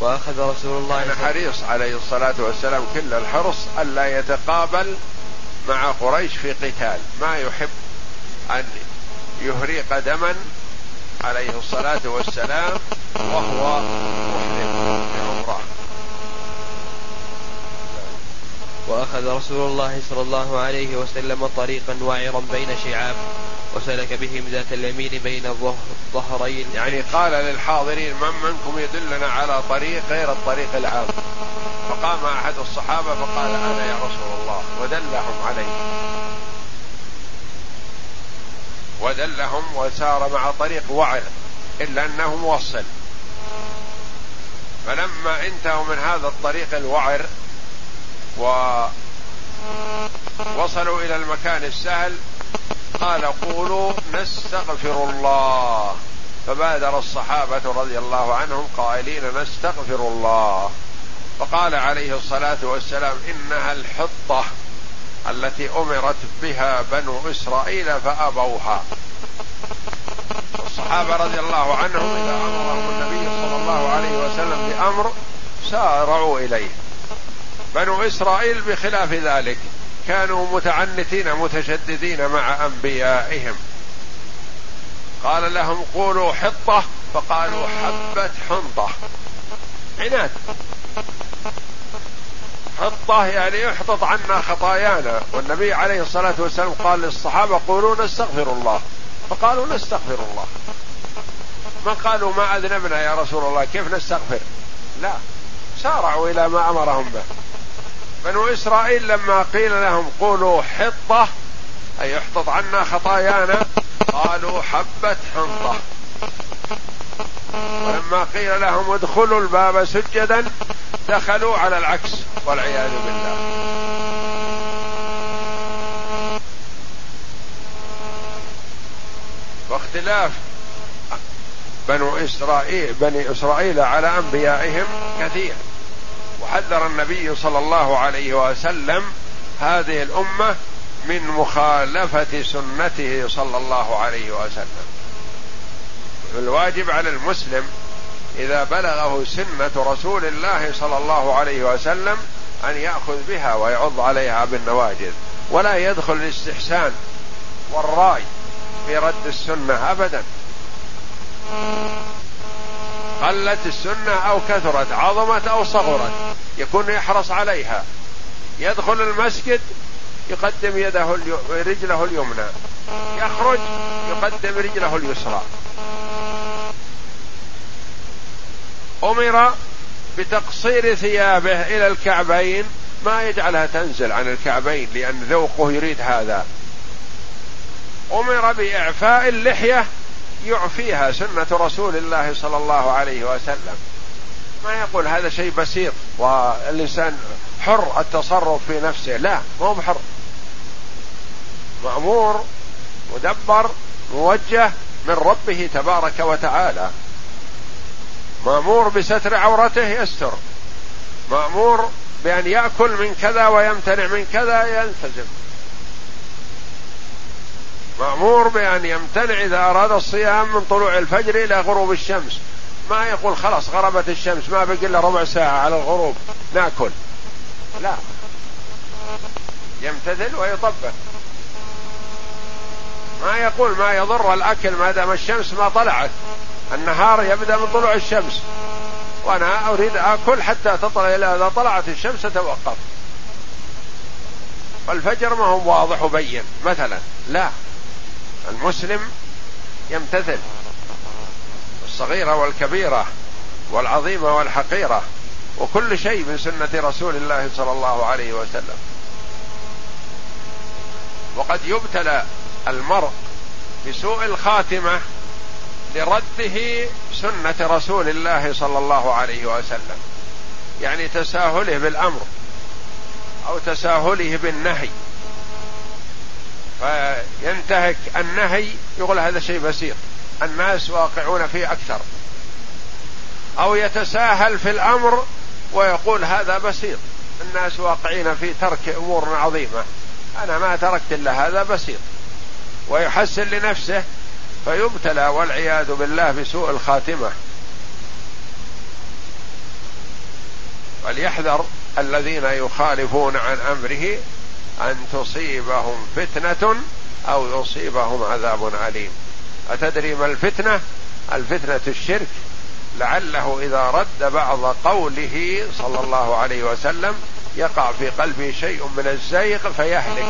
وأخذ رسول الله كان حريص عليه الصلاة والسلام كل الحرص ألا يتقابل مع قريش في قتال. ما يحب أن يهريق دما عليه الصلاة والسلام وهو محرم. وأخذ رسول الله صلى الله عليه وسلم طريقا وعرا بين شعاب وسلك بهم ذات اليمين بين الظهرين. يعني قال للحاضرين من منكم يدلنا على طريق غير الطريق العام؟ فقام أحد الصحابة فقال أنا يا رسول الله. ودلهم عليه. ودلهم وسار مع طريق وعر إلا أنه موصل. فلما انتهوا من هذا الطريق الوعر ووصلوا إلى المكان السهل. قال قولوا نستغفر الله. فبادر الصحابة رضي الله عنهم قائلين نستغفر الله. فقال عليه الصلاة والسلام إنها الحطة التي أمرت بها بنو إسرائيل فأبوها. الصحابة رضي الله عنهم إذا أمرهم النبي صلى الله عليه وسلم بأمر سارعوا إليه. بنو إسرائيل بخلاف ذلك كانوا متعنتين متشددين مع أنبيائهم. قال لهم قولوا حطة فقالوا حبه حنطة. عناد. حطة يعني يحطط عنا خطايانا. والنبي عليه الصلاة والسلام قال للصحابة قولوا نستغفر الله. فقالوا نستغفر الله. ما قالوا ما أذنبنا يا رسول الله كيف نستغفر؟ لا. سارعوا إلى ما أمرهم به. بنو إسرائيل لما قيل لهم قولوا حطة أي احطط عنا خطايانا قالوا حبة حنطة. ولما قيل لهم ادخلوا الباب سجدا دخلوا على العكس والعياذ بالله. واختلاف بنو إسرائيل بني إسرائيل على أنبيائهم كثير. وحذر النبي صلى الله عليه وسلم هذه الأمة من مخالفة سنته صلى الله عليه وسلم. الواجب على المسلم إذا بلغه سنة رسول الله صلى الله عليه وسلم أن يأخذ بها ويعض عليها بالنواجذ ولا يدخل الاستحسان والرأي في رد السنة ابدا. قلت السنة أو كثرت عظمت أو صغرت يكون يحرص عليها. يدخل المسجد يقدم يده رجله اليمنى. يخرج يقدم رجله اليسرى. أمر بتقصير ثيابه إلى الكعبين ما يجعلها تنزل عن الكعبين لأن ذوقه يريد هذا. أمر بإعفاء اللحية يعفيها سنة رسول الله صلى الله عليه وسلم. ما يقول هذا شيء بسيط والإنسان حر التصرف في نفسه. لا مو بحر مأمور مدبر موجه من ربه تبارك وتعالى. مأمور بستر عورته يستر. مأمور بأن يأكل من كذا ويمتنع من كذا يلتزم. مأمور بأن يمتنع إذا أراد الصيام من طلوع الفجر إلى غروب الشمس. ما يقول خلاص غربت الشمس ما بقي إلا ربع ساعة على الغروب. ناكل. لا. يمتثل ويطبق ما يقول ما يضر الأكل ما دام الشمس ما طلعت. النهار يبدأ من طلوع الشمس. وأنا أريد آكل حتى تطلع إلى إذا طلعت الشمس توقف والفجر ما هو واضح وبين مثلا. لا. المسلم يمتثل الصغيرة والكبيرة والعظيمة والحقيرة وكل شيء من سنة رسول الله صلى الله عليه وسلم. وقد يبتلى المرء بسوء الخاتمة لرده سنة رسول الله صلى الله عليه وسلم يعني تساهله بالأمر أو تساهله بالنهي. فينتهك النهي يقول هذا شيء بسيط. الناس واقعون فيه أكثر. أو يتساهل في الأمر ويقول هذا بسيط. الناس واقعين في ترك أمور عظيمة. أنا ما تركت إلا هذا بسيط. ويحسن لنفسه فيبتلى والعياذ بالله بسوء الخاتمة. فليحذر الذين يخالفون عن أمره أن تصيبهم فتنة أو يصيبهم عذاب عليم أتدري ما الفتنة؟ الفتنة الشرك. لعله إذا رد بعض قوله صلى الله عليه وسلم يقع في قلبه شيء من الزيغ فيهلك.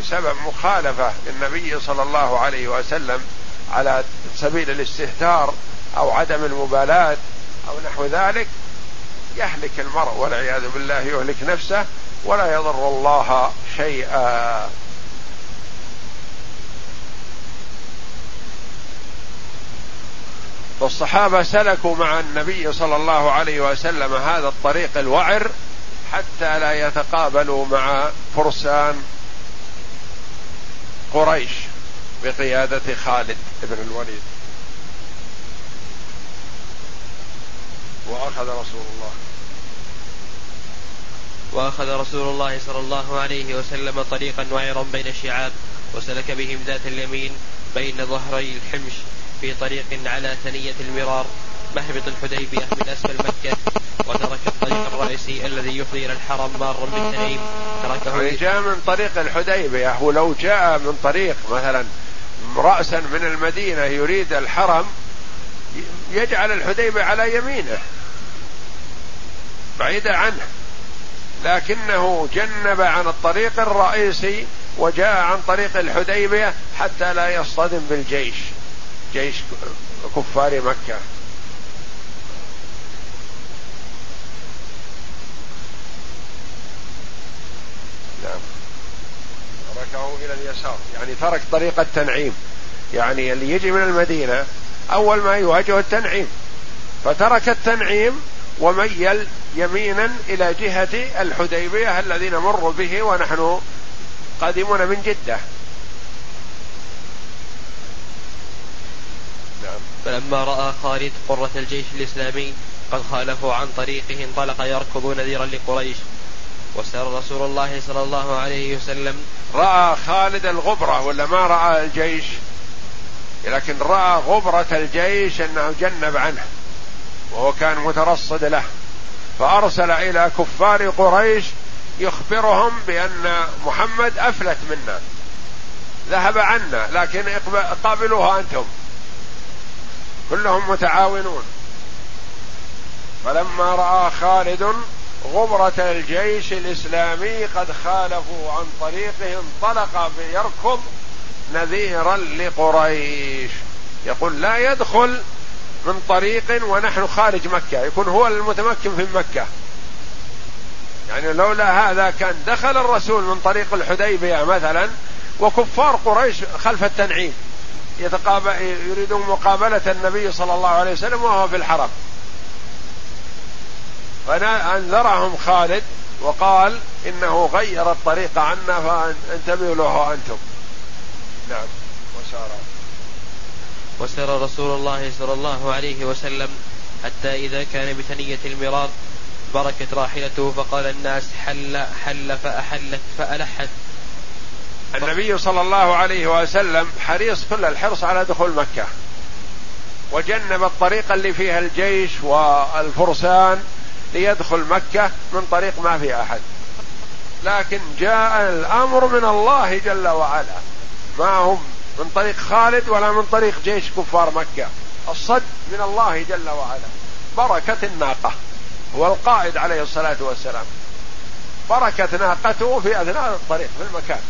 بسبب مخالفة للنبي صلى الله عليه وسلم على سبيل الاستهتار أو عدم المبالاة أو نحو ذلك يهلك المرء والعياذ بالله يهلك نفسه ولا يضر الله شيئا. والصحابة سلكوا مع النبي صلى الله عليه وسلم هذا الطريق الوعر حتى لا يتقابلوا مع فرسان قريش بقيادة خالد بن الوليد. وأخذ رسول الله. وأخذ رسول الله صلى الله عليه وسلم طريقا وعرا بين الشعاب وسلك بهم ذات اليمين بين ظهري الحمش في طريق على ثنية المرار مهبط الحديبية من أسفل مكة وترك الطريق الرئيسي الذي يفضي إلى الحرم مارا بالتنعيم. تركه يعني جاء من طريق الحديبية ولو جاء من طريق مثلا رأسا من المدينة يريد الحرم يجعل الحديبية على يمينه. بعيدا عنه. لكنه جنب عن الطريق الرئيسي وجاء عن طريق الحديبية حتى لا يصطدم بالجيش جيش كفار مكة. نعم. تركه إلى اليسار. يعني ترك طريق التنعيم. يعني اللي يجي من المدينة أول ما يواجه التنعيم. فترك التنعيم وميل يمينا إلى جهة الحديبية الذي نمر به ونحن قادمون من جدة. نعم. فلما رأى خالد قرة الجيش الإسلامي قد خالفوا عن طريقه انطلق يركض نذيرا لقريش. وسار رسول الله صلى الله عليه وسلم رأى خالد الغبرة ولا ما رأى الجيش؟ لكن رأى غبرة الجيش أنه جنب عنه وهو كان مترصد له. فأرسل إلى كفار قريش يخبرهم بأن محمد أفلت منا. ذهب عنا لكن قابلوها أنتم. كلهم متعاونون. فلما رأى خالد غبرة الجيش الإسلامي قد خالفوا عن طريقه انطلق بيركض نذيرا لقريش. يقول لا يدخل من طريق ونحن خارج مكة يكون هو المتمكن في مكة. يعني لولا هذا كان دخل الرسول من طريق الحديبية مثلا وكفار قريش خلف التنعيم يريدون مقابلة النبي صلى الله عليه وسلم وهو في الحرم. فأنذرهم خالد وقال إنه غير الطريق عنا فأنتبهوا له أنتم. نعم وسار وسر رسول الله صلى الله عليه وسلم حتى إذا كان بثنية المرار بركت راحلته فقال الناس حل حل فأحلت فألحت. النبي صلى الله عليه وسلم حريص كل الحرص على دخول مكة. وجنب الطريق اللي فيها الجيش والفرسان ليدخل مكة من طريق ما في أحد. لكن جاء الأمر من الله جل وعلا. ما هم من طريق خالد ولا من طريق جيش كفار مكة. الصد من الله جل وعلا. بركة الناقة. هو القائد عليه الصلاة والسلام. بركة ناقته في أثناء الطريق في المكان.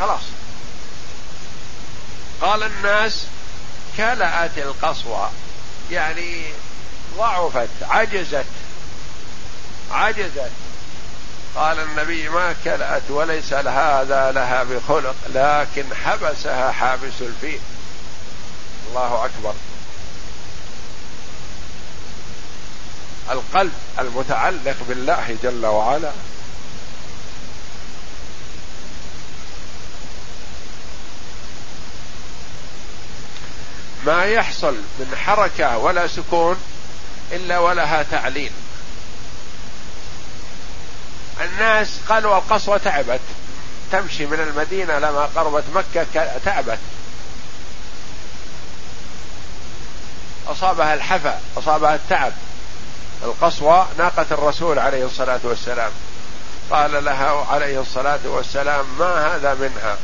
خلاص. قال الناس كلأت القصوى. يعني ضعفت عجزت. عجزت. قال النبي ما كلأت وليس هذا لها بخلق لكن حبسها حابس الفيل. الله أكبر. القلب المتعلق بالله جل وعلا. ما يحصل من حركة ولا سكون إلا ولها تعليل. الناس قالوا القصوى تعبت. تمشي من المدينة لما قربت مكة تعبت. أصابها الحفا أصابها التعب. القصوى ناقه الرسول عليه الصلاة والسلام. قال لها عليه الصلاة والسلام ما هذا منها؟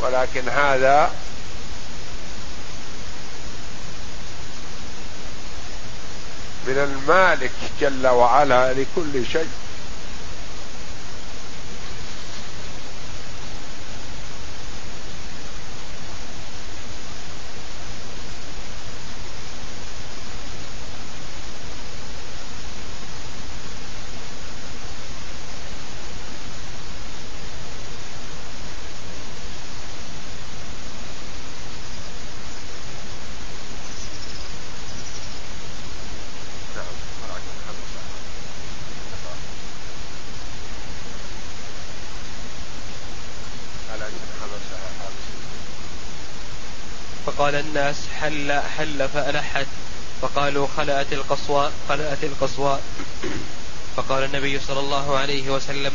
ولكن هذا من المالك جل وعلا لكل شيء فقال الناس حل حل فألحت فقالوا خلأت القصوى خلأت القصوى. فقال النبي صلى الله عليه وسلم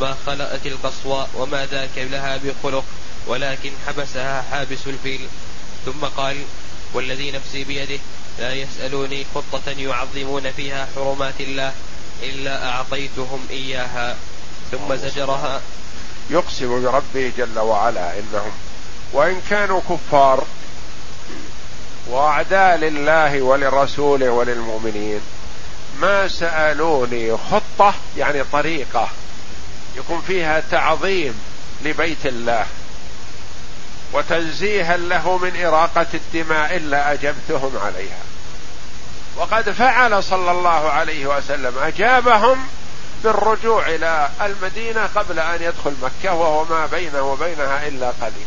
ما خلأت القصوى وما ذاك لها بخلق ولكن حبسها حابس الفيل. ثم قال والذي نفسي بيده لا يسألوني خطة يعظمون فيها حرمات الله إلا أعطيتهم إياها. ثم زجرها. يقسم بربه جل وعلا إنهم وإن كانوا كفار وأعداء لله ولرسوله وللمؤمنين. ما سألوني خطة يعني طريقة يكون فيها تعظيم لبيت الله وتنزيها له من إراقة الدماء إلا أجبتهم عليها. وقد فعل صلى الله عليه وسلم أجابهم بالرجوع إلى المدينة قبل أن يدخل مكة وهو ما بينه وبينها إلا قليل.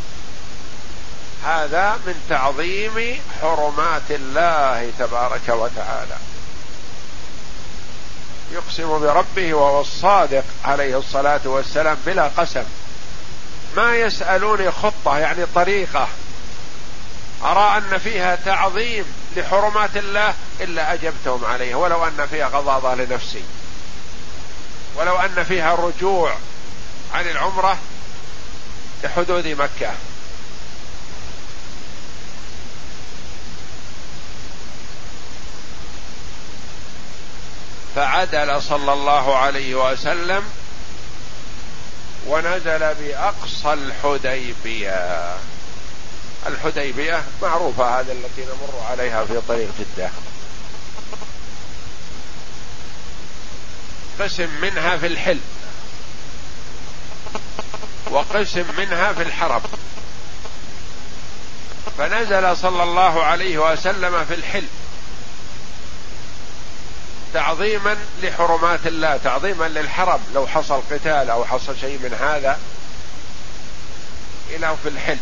هذا من تعظيم حرمات الله تبارك وتعالى. يقسم بربه وهو الصادق عليه الصلاة والسلام بلا قسم. ما يسألوني خطة يعني طريقة. أرى أن فيها تعظيم لحرمات الله إلا أجبتهم عليه ولو أن فيها غضاضة لنفسي. ولو أن فيها رجوع عن العمرة لحدود مكة. فعدل صلى الله عليه وسلم ونزل بأقصى الحديبية. الحديبية معروفة هذا التي نمر عليها في طريق جدة. قسم منها في الحل وقسم منها في الحرم فنزل صلى الله عليه وسلم في الحل تعظيما لحرمات الله تعظيما للحرم لو حصل قتال أو حصل شيء من هذا إلى في الحل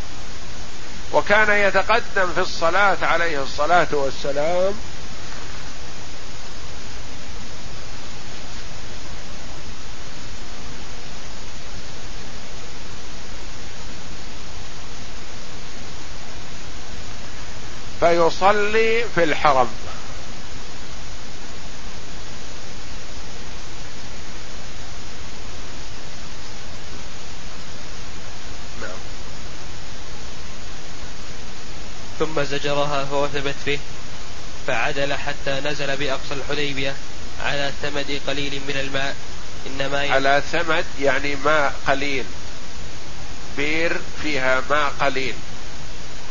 وكان يتقدم في الصلاة عليه الصلاة والسلام فيصلي في الحرم نعم. ثم زجرها فوثبت فيه فعدل حتى نزل بأقصى الحديبية على ثمد قليل من الماء. إنما على ثمد يعني ماء قليل. بير فيها ماء قليل.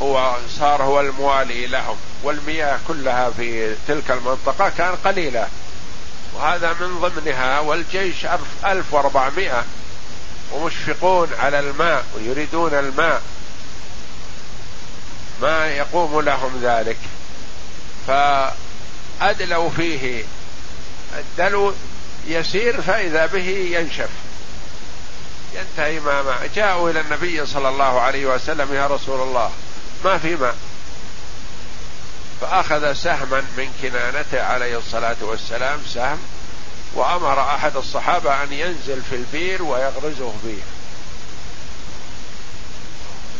هو صار هو الموالي لهم والمياه كلها في تلك المنطقة كان قليلة. وهذا من ضمنها والجيش ألف وأربعمائة. ومشفقون على الماء ويريدون الماء. ما يقوم لهم ذلك. فأدلوا فيه. الدلو يسير فإذا به ينشف. ينتهي ما ماء جاءوا إلى النبي صلى الله عليه وسلم يا رسول الله ما في ماء. فأخذ سهما من كنانته عليه الصلاة والسلام سهم وأمر أحد الصحابة أن ينزل في البير ويغرزه فيه.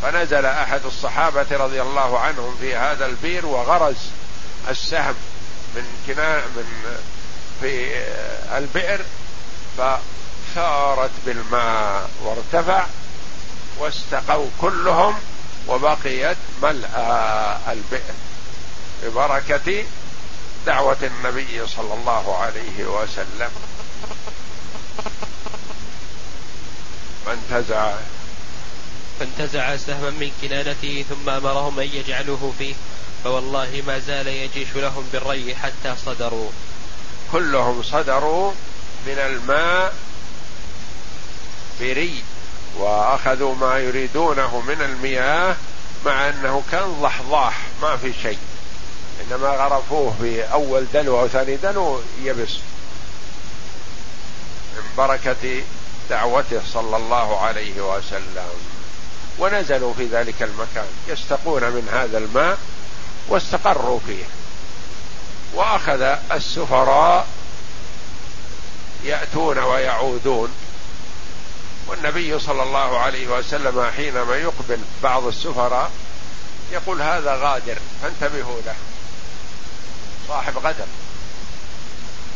فنزل أحد الصحابة رضي الله عنهم في هذا البير وغرز السهم من كنان من في البئر فثارت بالماء وارتفع واستقوا كلهم وبقيت ملأى البئر. ببركة دعوة النبي صلى الله عليه وسلم. فانتزع فانتزع سهما من كنانته ثم أمرهم أن يجعلوه فيه فوالله ما زال يجيش لهم بالري حتى صدروا. كلهم صدروا من الماء بري وأخذوا ما يريدونه من المياه مع أنه كان ضحضاح ما في شيء. إنما غرفوه أول دلو أو ثاني دلو يبس. من بركة دعوته صلى الله عليه وسلم. ونزلوا في ذلك المكان يستقون من هذا الماء واستقروا فيه. وأخذ السفراء يأتون ويعودون. والنبي صلى الله عليه وسلم حينما يقبل بعض السفراء يقول هذا غادر فانتبهوا له. صاحب غدر.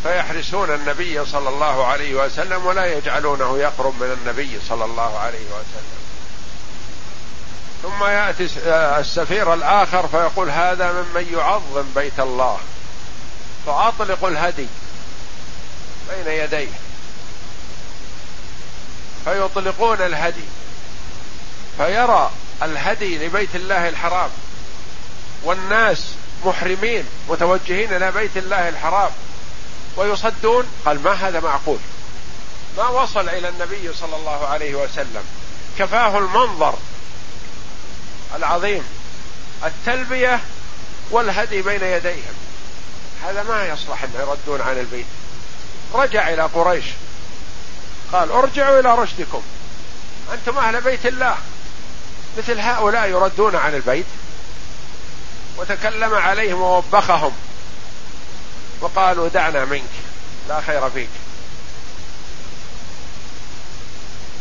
فيحرسون النبي صلى الله عليه وسلم ولا يجعلونه يقرب من النبي صلى الله عليه وسلم. ثم يأتي السفير الآخر فيقول هذا ممن يعظم بيت الله. فأطلق الهدي بين يديه. فيطلقون الهدي. فيرى الهدي لبيت الله الحرام. والناس محرمين متوجهين إلى بيت الله الحرام. ويصدون قال ما هذا معقول ما وصل إلى النبي صلى الله عليه وسلم. كفاه المنظر. العظيم التلبية والهدي بين يديهم. هذا ما يصلح ان يردون عن البيت. رجع إلى قريش. قال أرجعوا إلى رشدكم. أنتم أهل بيت الله. مثل هؤلاء يردون عن البيت. وتكلم عليهم ووبخهم. وقالوا دعنا منك. لا خير فيك.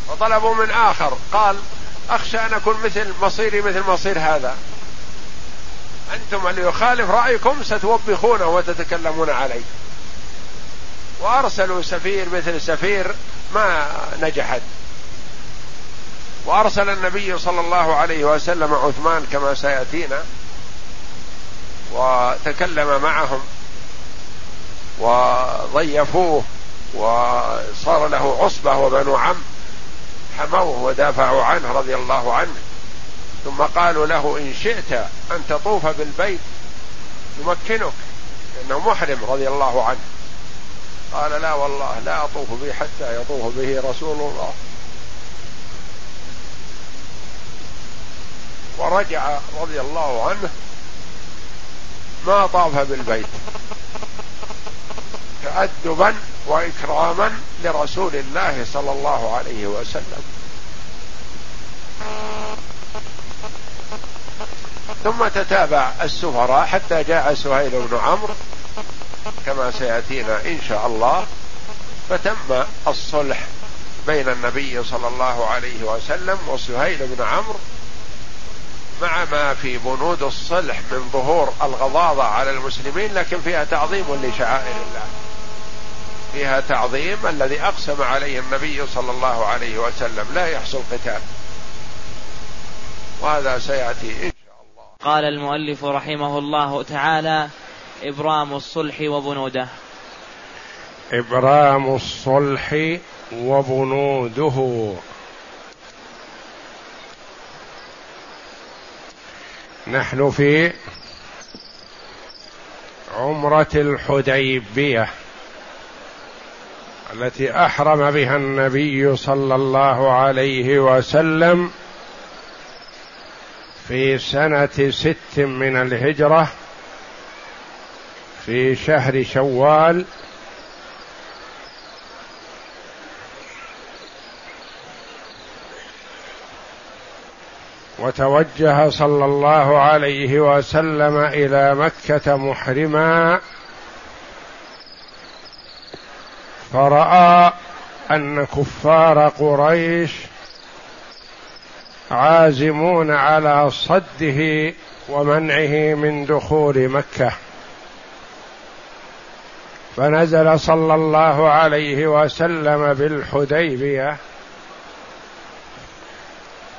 وطلبوا من آخر. قال أخشى أن أكون مثل مصيري مثل مصير هذا. أنتم اللي يخالف رأيكم ستوبخونه وتتكلمون عليه. وأرسلوا سفير مثل سفير ما نجحت. وأرسل النبي صلى الله عليه وسلم عثمان كما سيأتينا. وتكلم معهم. وضيفوه. وصار له عصبة وبنو عم. حموه ودافعوا عنه رضي الله عنه. ثم قالوا له إن شئت أن تطوف بالبيت يمكنك لأنه محرم رضي الله عنه. قال لا والله لا أطوف به حتى يطوف به رسول الله. ورجع رضي الله عنه ما طاف بالبيت. تادبا واكراما لرسول الله صلى الله عليه وسلم. ثم تتابع السفراء حتى جاء سهيل بن عمرو كما سيأتينا إن شاء الله. فتم الصلح بين النبي صلى الله عليه وسلم وسهيل بن عمرو مع ما في بنود الصلح من ظهور الغضاضة على المسلمين لكن فيها تعظيم لشعائر الله. فيها تعظيم الذي أقسم عليه النبي صلى الله عليه وسلم لا يحصل قتال. وهذا سيأتي إن شاء الله. قال المؤلف رحمه الله تعالى إبرام الصلح وبنوده. إبرام الصلح وبنوده. نحن في عمرة الحديبية. التي أحرم بها النبي صلى الله عليه وسلم في سنة ست من الهجرة في شهر شوال. وتوجه صلى الله عليه وسلم إلى مكة محرما. فرأى أن كفار قريش عازمون على صده ومنعه من دخول مكة. فنزل صلى الله عليه وسلم بالحديبية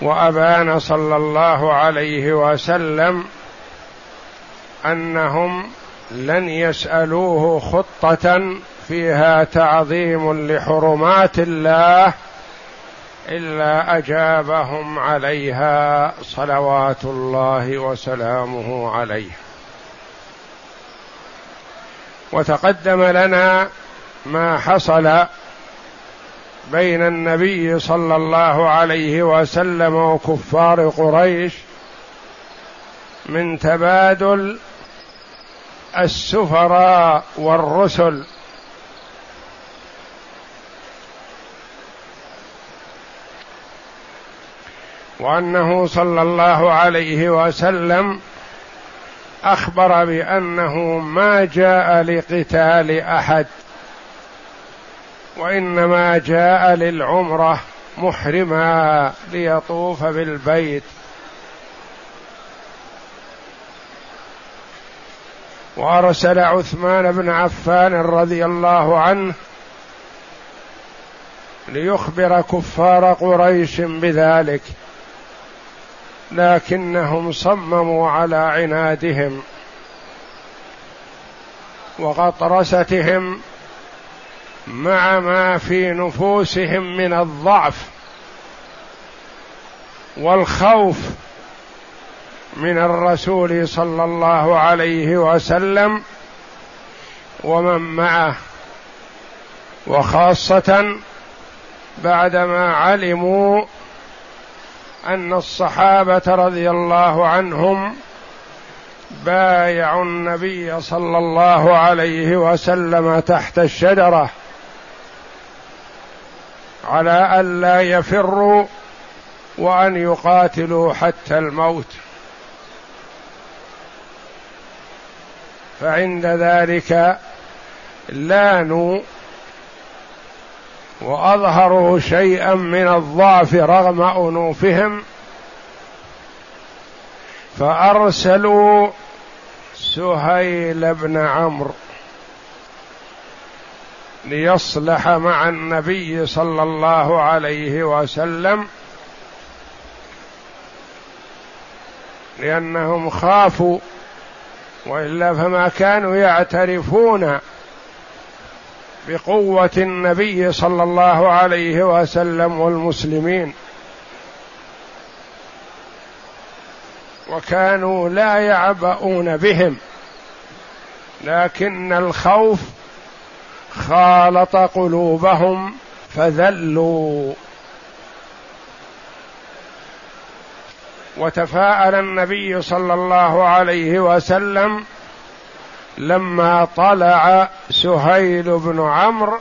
وأبان صلى الله عليه وسلم أنهم لن يسألوه خطة فيها تعظيم لحرمات الله إلا أجابهم عليها صلوات الله وسلامه عليه. وتقدم لنا ما حصل بين النبي صلى الله عليه وسلم وكفار قريش من تبادل السفراء والرسل وأنه صلى الله عليه وسلم أخبر بأنه ما جاء لقتال أحد وإنما جاء للعمرة محرما ليطوف بالبيت. وأرسل عثمان بن عفان رضي الله عنه ليخبر كفار قريش بذلك. لكنهم صمموا على عنادهم وغطرستهم مع ما في نفوسهم من الضعف والخوف من الرسول صلى الله عليه وسلم ومن معه. وخاصة بعدما علموا أن الصحابة رضي الله عنهم بايعوا النبي صلى الله عليه وسلم تحت الشجرة على الا يفروا وأن يقاتلوا حتى الموت. فعند ذلك لانوا وأظهروا شيئا من الضعف رغم أنوفهم فأرسلوا سهيل بن عمرو ليصلح مع النبي صلى الله عليه وسلم لأنهم خافوا وإلا فما كانوا يعترفون. بقوة النبي صلى الله عليه وسلم والمسلمين. وكانوا لا يعبؤون بهم. لكن الخوف خالط قلوبهم فذلوا. وتفاءل النبي صلى الله عليه وسلم لما طلع سهيل بن عمرو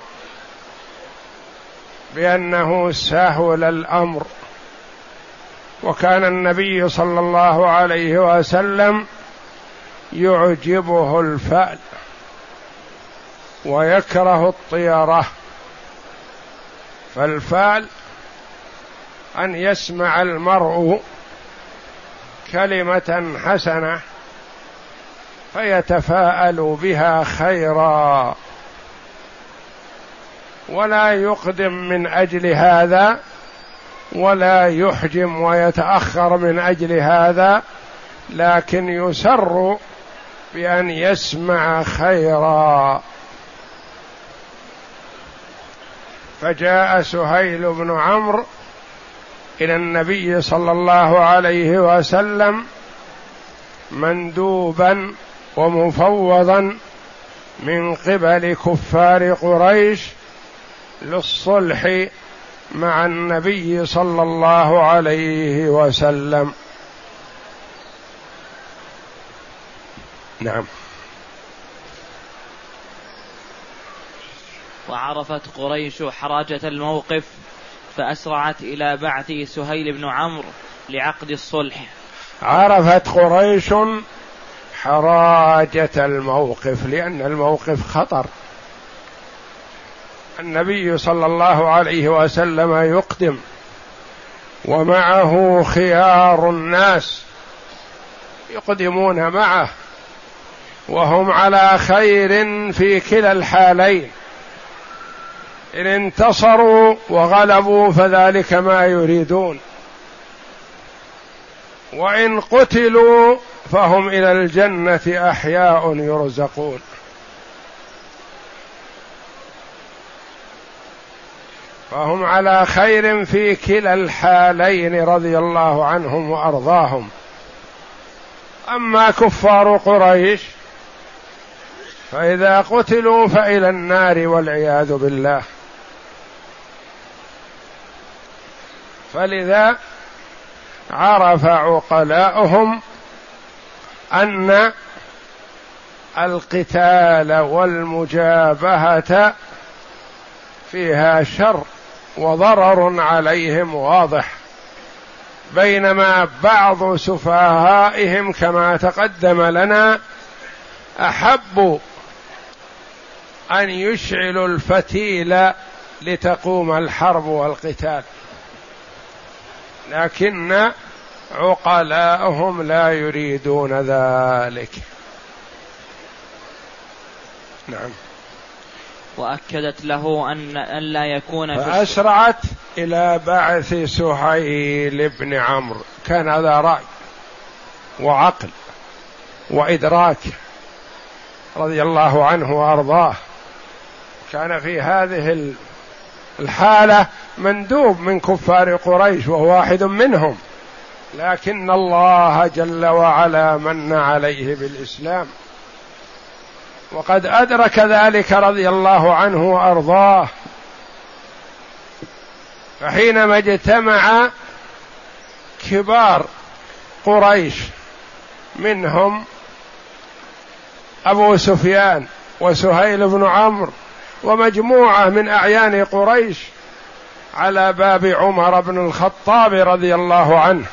بأنه سهل الأمر. وكان النبي صلى الله عليه وسلم يعجبه الفأل ويكره الطيره فالفأل أن يسمع المرء كلمة حسنة فيتفاءل بها خيرا. ولا يقدم من أجل هذا ولا يحجم ويتأخر من أجل هذا لكن يسر بأن يسمع خيرا. فجاء سهيل بن عمرو إلى النبي صلى الله عليه وسلم مندوبا ومفوضا من قبل كفار قريش للصلح مع النبي صلى الله عليه وسلم. نعم. وعرفت قريش حراجة الموقف فأسرعت إلى بعث سهيل بن عمرو لعقد الصلح. عرفت قريش حراجة الموقف لأن الموقف خطر. النبي صلى الله عليه وسلم يقدم ومعه خيار الناس يقدمون معه وهم على خير في كلا الحالين. إن انتصروا وغلبوا فذلك ما يريدون. وإن قتلوا فهم إلى الجنة أحياء يرزقون. فهم على خير في كلا الحالين رضي الله عنهم وأرضاهم. أما كفار قريش فإذا قتلوا فإلى النار والعياذ بالله. فلذا عرف عقلاؤهم أن القتال والمجابهة فيها شر وضرر عليهم واضح بينما بعض سفهائهم كما تقدم لنا احبوا أن يشعلوا الفتيل لتقوم الحرب والقتال. لكن عقلاءهم لا يريدون ذلك. نعم. وأكدت له أن ألا يكون فأسرعت إلى بعث سهيل بن عمرو. كان هذا رأي وعقل وإدراك رضي الله عنه وأرضاه. كان في هذه الحالة مندوب من كفار قريش وهو واحد منهم. لكن الله جل وعلا من عليه بالإسلام. وقد أدرك ذلك رضي الله عنه وأرضاه. فحينما اجتمع كبار قريش منهم أبو سفيان وسهيل بن عمرو ومجموعة من أعيان قريش على باب عمر بن الخطاب رضي الله عنه.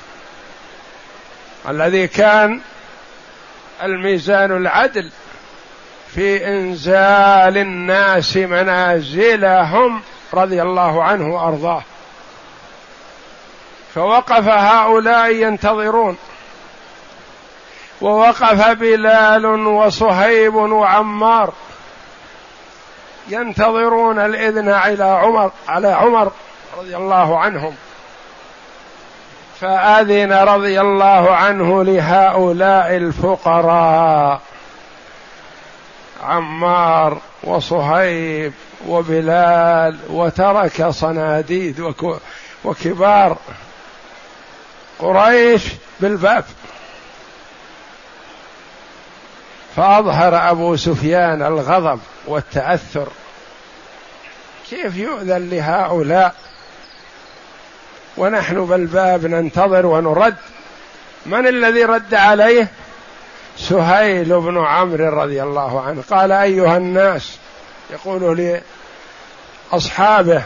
الذي كان الميزان العدل في إنزال الناس منازلهم رضي الله عنه وأرضاه. فوقف هؤلاء ينتظرون. ووقف بلال وصهيب وعمار ينتظرون الإذن على عمر على عمر رضي الله عنهم. فأذن رضي الله عنه لهؤلاء الفقراء عمار وصهيب وبلال وترك صناديد وكبار قريش بالباب. فأظهر أبو سفيان الغضب والتأثر. كيف يؤذن لهؤلاء؟ ونحن بالباب ننتظر ونرد. من الذي رد عليه؟ سهيل بن عمرو رضي الله عنه. قال أيها الناس يقول لاصحابه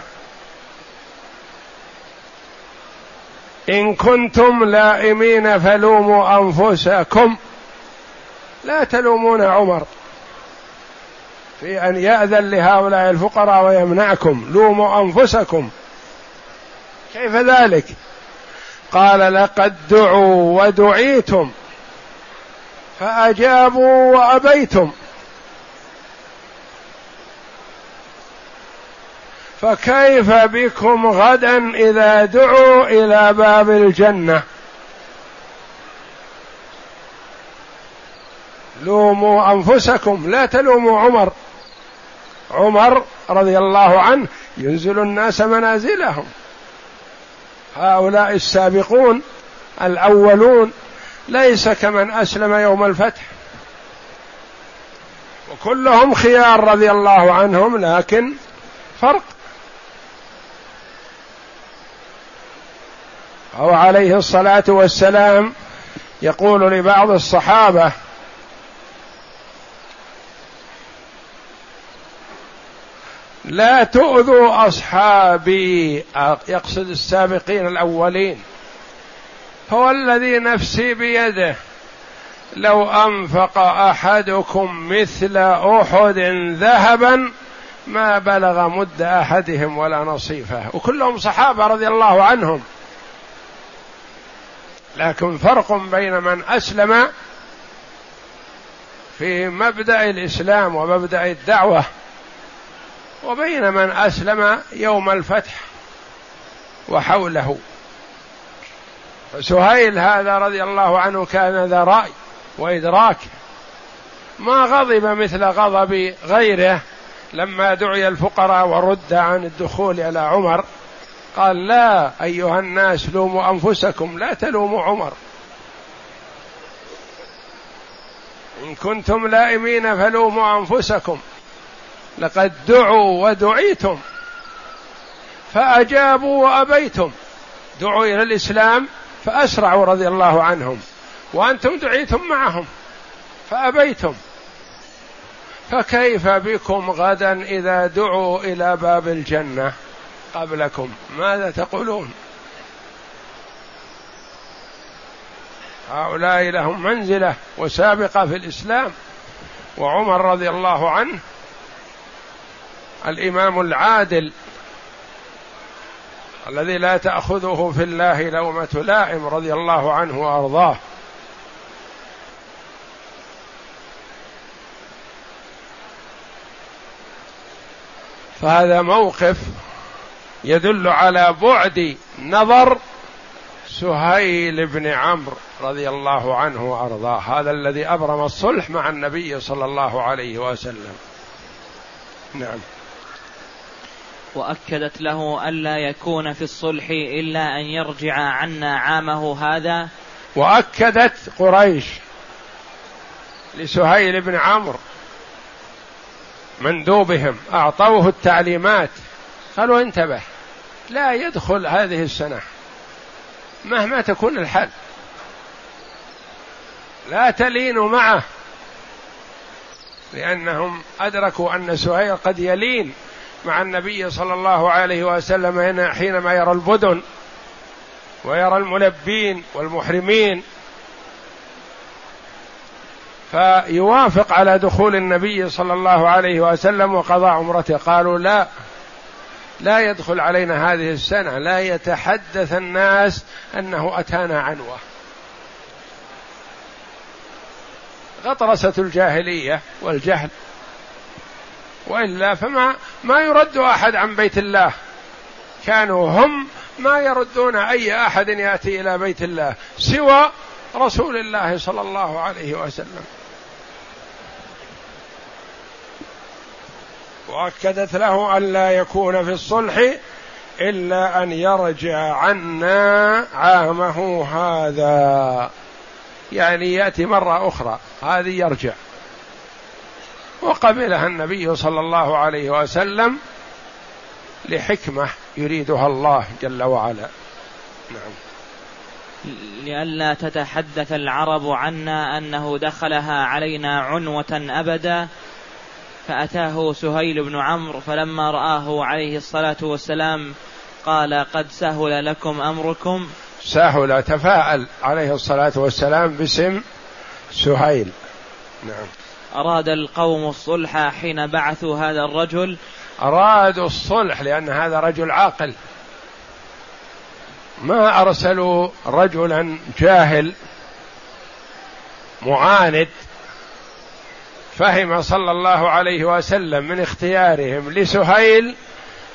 إن كنتم لائمين فلوموا أنفسكم. لا تلومون عمر. في أن يأذن لهؤلاء الفقراء ويمنعكم. لوموا أنفسكم. كيف ذلك؟ قال لقد دعوا ودعيتم فأجابوا وأبيتم. فكيف بكم غدا إذا دعوا إلى باب الجنة؟ لوموا أنفسكم لا تلوموا عمر. عمر رضي الله عنه ينزل الناس منازلهم. هؤلاء السابقون الأولون ليس كمن أسلم يوم الفتح. وكلهم خيار رضي الله عنهم لكن فرق. أو عليه الصلاة والسلام يقول لبعض الصحابة لا تؤذوا أصحابي. يقصد السابقين الأولين. هو الذي نفسي بيده. لو أنفق أحدكم مثل أحد ذهبا ما بلغ مد أحدهم ولا نصيفه. وكلهم صحابة رضي الله عنهم. لكن فرق بين من أسلم في مبدأ الإسلام ومبدأ الدعوة. وبين من أسلم يوم الفتح وحوله. فسهيل هذا رضي الله عنه كان ذا رأي وإدراك. ما غضب مثل غضب غيره لما دعي الفقراء ورد عن الدخول على عمر. قال لا أيها الناس لوموا أنفسكم لا تلوموا عمر. إن كنتم لائمين فلوموا أنفسكم. لقد دعوا ودعيتم. فأجابوا وأبيتم. دعوا إلى الإسلام فأسرعوا رضي الله عنهم. وأنتم دعيتم معهم فأبيتم. فكيف بكم غدا إذا دعوا إلى باب الجنة قبلكم؟ ماذا تقولون؟ هؤلاء لهم منزلة وسابقة في الإسلام. وعمر رضي الله عنه الإمام العادل الذي لا تأخذه في الله لومة لائم رضي الله عنه وأرضاه. فهذا موقف يدل على بعد نظر سهيل بن عمرو رضي الله عنه وأرضاه هذا الذي أبرم الصلح مع النبي صلى الله عليه وسلم. نعم. وأكدت له ألا يكون في الصلح إلا أن يرجع عنا عامه هذا. وأكدت قريش لسهيل بن عمرو مندوبهم أعطوه التعليمات. قالوا انتبه لا يدخل هذه السنة مهما تكون الحال. لا تلينوا معه لأنهم أدركوا أن سهيل قد يلين. مع النبي صلى الله عليه وسلم حينما يرى البدن ويرى الملبين والمحرمين فيوافق على دخول النبي صلى الله عليه وسلم وقضاء عمرته. قالوا لا لا يدخل علينا هذه السنة لا يتحدث الناس أنه أتانا عنوة. غطرسة الجاهلية والجهل وإلا فما ما يرد أحد عن بيت الله. كانوا هم ما يردون أي أحد يأتي إلى بيت الله سوى رسول الله صلى الله عليه وسلم. وأكدت له أن لا يكون في الصلح إلا أن يرجع عنا عامه هذا. يعني يأتي مرة أخرى هذه يرجع. وقبلها النبي صلى الله عليه وسلم لحكمة يريدها الله جل وعلا. نعم. لئلا تتحدث العرب عنا أنه دخلها علينا عنوة أبدا فأتاه سهيل بن عمرو فلما رآه عليه الصلاة والسلام قال قد سهل لكم أمركم. سهل تفاءل عليه الصلاة والسلام باسم سهيل. نعم. أراد القوم الصلح حين بعثوا هذا الرجل؟ أرادوا الصلح لأن هذا رجل عاقل. ما أرسلوا رجلا جاهل معاند فهم صلى الله عليه وسلم من اختيارهم لسهيل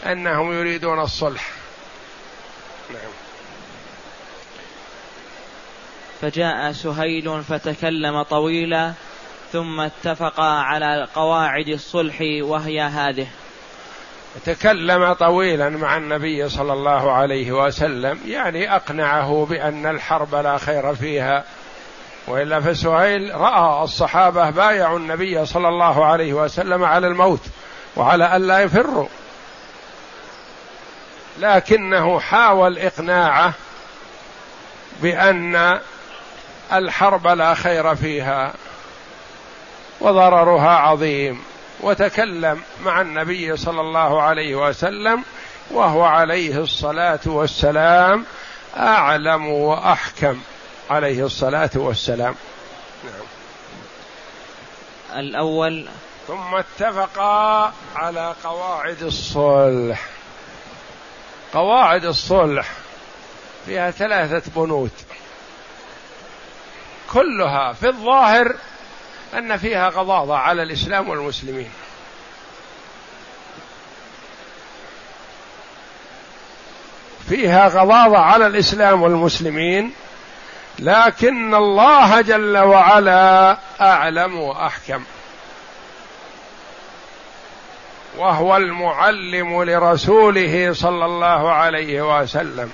أنهم يريدون الصلح. نعم. فجاء سهيل فتكلم طويلا ثم اتفقا على قواعد الصلح وهي هذه. تكلم طويلا مع النبي صلى الله عليه وسلم يعني أقنعه بأن الحرب لا خير فيها. وإلا فسهيل رأى الصحابة بايعوا النبي صلى الله عليه وسلم على الموت وعلى الا يفروا. لكنه حاول إقناعه بأن الحرب لا خير فيها. وضررها عظيم. وتكلم مع النبي صلى الله عليه وسلم وهو عليه الصلاة والسلام أعلم وأحكم عليه الصلاة والسلام. نعم. الأول ثم اتفقا على قواعد الصلح. قواعد الصلح فيها ثلاثة بنود كلها في الظاهر أن فيها غضاضة على الإسلام والمسلمين. فيها غضاضة على الإسلام والمسلمين لكن الله جل وعلا أعلم وأحكم. وهو المعلم لرسوله صلى الله عليه وسلم.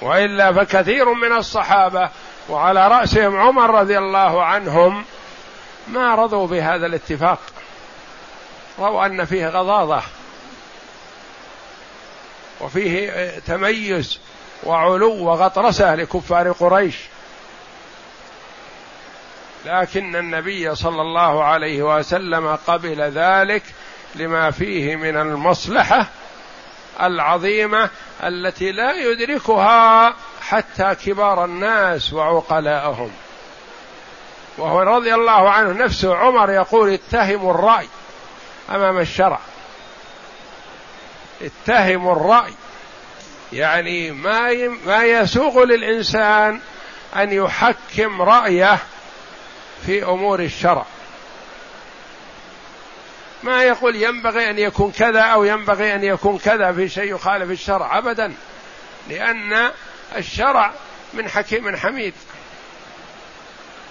وإلا فكثير من الصحابة وعلى رأسهم عمر رضي الله عنهم ما رضوا بهذا الاتفاق. رأوا أن فيه غضاضة وفيه تميز وعلو وغطرسة لكفار قريش. لكن النبي صلى الله عليه وسلم قبل ذلك لما فيه من المصلحة العظيمة التي لا يدركها حتى كبار الناس وعقلاءهم. وهو رضي الله عنه نفسه عمر يقول اتهموا الرأي أمام الشرع. اتهموا الرأي. يعني ما ما يسوغ للإنسان أن يحكم رأيه في أمور الشرع. ما يقول ينبغي أن يكون كذا أو ينبغي أن يكون كذا في شيء يخالف الشرع أبدا لأن الشرع من حكيم حميد.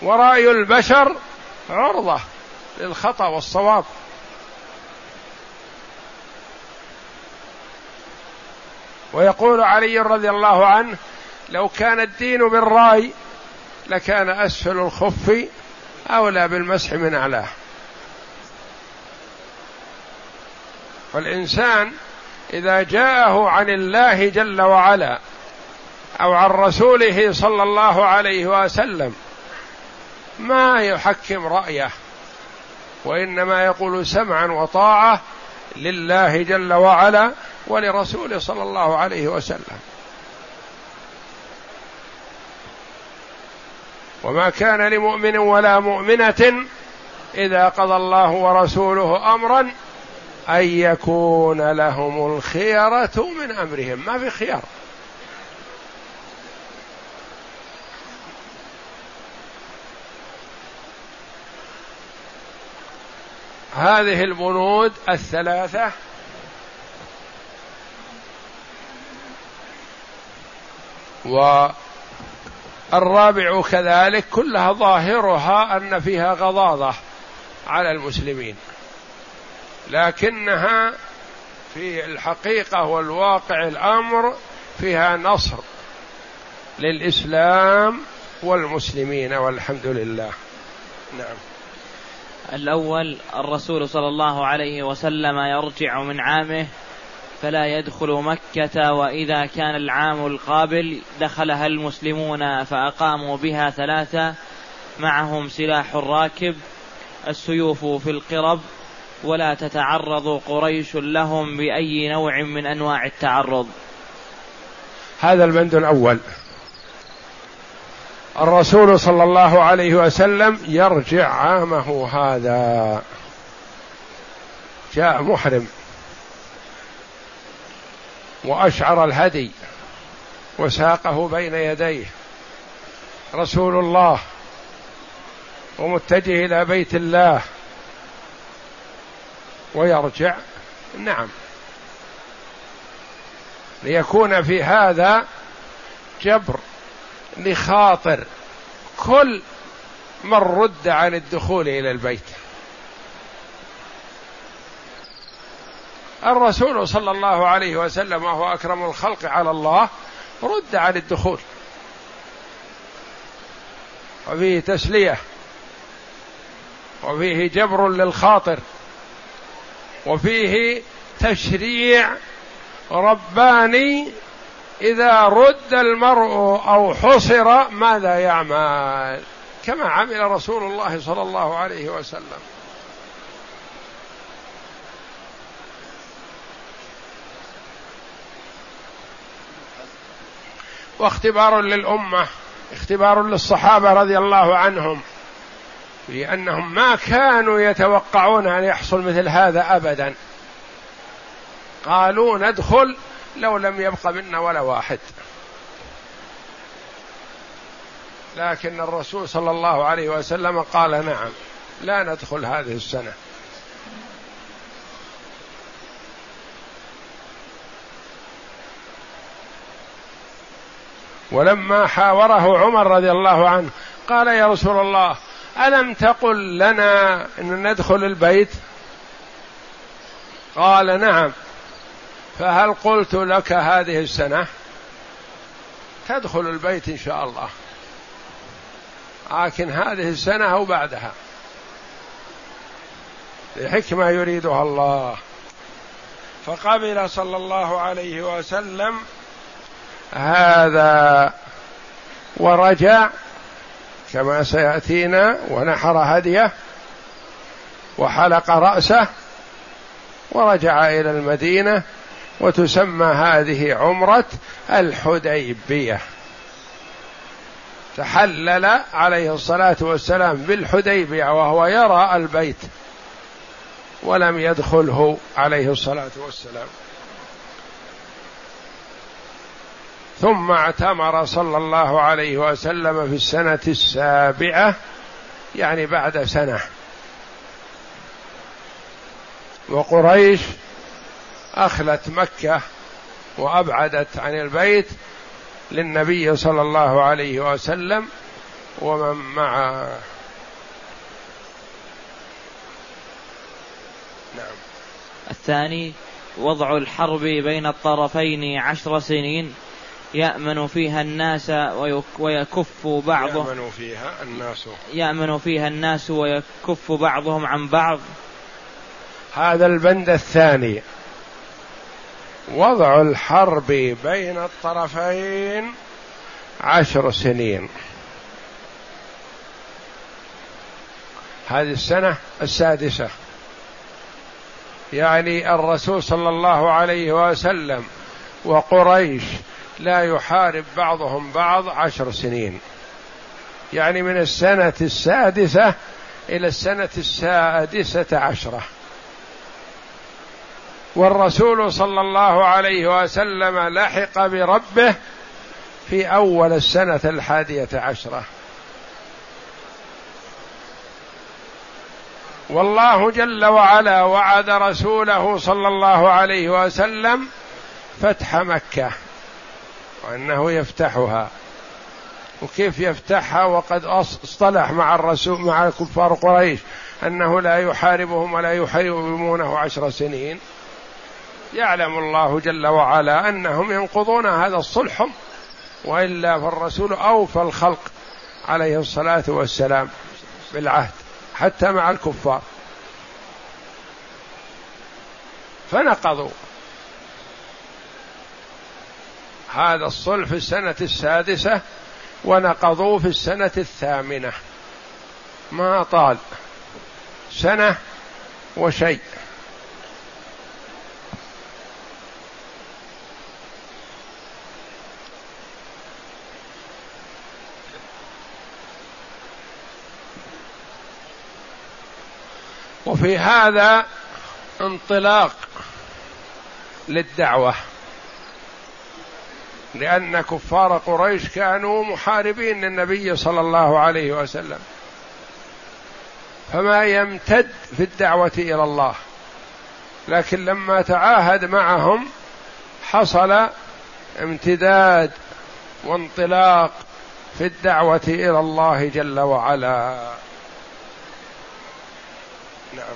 ورأي البشر عرضة للخطأ والصواب. ويقول علي رضي الله عنه لو كان الدين بالرأي لكان اسفل الخف أولى بالمسح من أعلاه. فالإنسان إذا جاءه عن الله جل وعلا أو عن رسوله صلى الله عليه وسلم ما يحكم رأيه وإنما يقول سمعا وطاعة لله جل وعلا ولرسوله صلى الله عليه وسلم. وما كان لمؤمن ولا مؤمنة إذا قضى الله ورسوله امرا أن يكون لهم الخيرة من أمرهم. ما في خيار. هذه البنود الثلاثة. والرابع كذلك كلها ظاهرها أن فيها غضاضة على المسلمين. لكنها في الحقيقة والواقع الأمر فيها نصر للإسلام والمسلمين والحمد لله. نعم. الأول الرسول صلى الله عليه وسلم يرجع من عامه فلا يدخل مكة وإذا كان العام القابل دخلها المسلمون فأقاموا بها ثلاثة معهم سلاح الراكب السيوف في القرب ولا تتعرض قريش لهم بأي نوع من أنواع التعرض. هذا البند الأول. الرسول صلى الله عليه وسلم يرجع عامه هذا. جاء محرم. وأشعر الهدي وساقه بين يديه. رسول الله ومتجه إلى بيت الله. ويرجع. نعم. ليكون في هذا جبر لخاطر كل من رد عن الدخول إلى البيت. الرسول صلى الله عليه وسلم وهو أكرم الخلق على الله رد عن الدخول. وفيه تسلية. وفيه جبر للخاطر. وفيه تشريع رباني إذا رد المرء أو حصر ماذا يعمل؟ كما عمل رسول الله صلى الله عليه وسلم. واختبار للأمة اختبار للصحابة رضي الله عنهم. في انهم ما كانوا يتوقعون أن يحصل مثل هذا ابدا. قالوا ندخل لو لم يبق منا ولا واحد. لكن الرسول صلى الله عليه وسلم قال نعم لا ندخل هذه السنة. ولما حاوره عمر رضي الله عنه قال يا رسول الله ألم تقل لنا إن ندخل البيت؟ قال نعم. فهل قلت لك هذه السنة؟ تدخل البيت إن شاء الله. لكن هذه السنة أو بعدها. لحكمة يريدها الله. فقبل صلى الله عليه وسلم هذا ورجع كما سيأتينا ونحر هديه وحلق رأسه ورجع إلى المدينة وتسمى هذه عمرة الحديبية. تحلل عليه الصلاة والسلام بالحديبية وهو يرى البيت ولم يدخله عليه الصلاة والسلام. ثم اعتمر صلى الله عليه وسلم في السنة السابعة يعني بعد سنة. وقريش أخلت مكة وأبعدت عن البيت للنبي صلى الله عليه وسلم ومن معه نعم. الثاني وضع الحرب بين الطرفين عشر سنين. يأمن فيها الناس ويكف بعضهم يأمن فيها الناس. يأمن فيها الناس ويكف بعضهم عن بعض. هذا البند الثاني. وضع الحرب بين الطرفين عشر سنين. هذه السنة السادسة. يعني الرسول صلى الله عليه وسلم وقريش لا يحارب بعضهم بعض عشر سنين. يعني من السنة السادسة إلى السنة السادسة عشرة. والرسول صلى الله عليه وسلم لحق بربه في أول السنة الحادية عشرة. والله جل وعلا وعد رسوله صلى الله عليه وسلم فتح مكة. وأنه يفتحها. وكيف يفتحها؟ وقد اصطلح مع الرسول مع كفار قريش أنه لا يحاربهم ولا يحرمونه عشر سنين. يعلم الله جل وعلا أنهم ينقضون هذا الصلح وإلا فالرسول أوفى الخلق عليه الصلاة والسلام بالعهد حتى مع الكفار. فنقضوا. هذا الصلح في السنة السادسة ونقضوه في السنة الثامنة. ما طال. سنة وشيء. وفي هذا انطلاق للدعوة. لأن كفار قريش كانوا محاربين للنبي صلى الله عليه وسلم. فما يمتد في الدعوة إلى الله. لكن لما تعاهد معهم حصل امتداد وانطلاق في الدعوة إلى الله جل وعلا. نعم.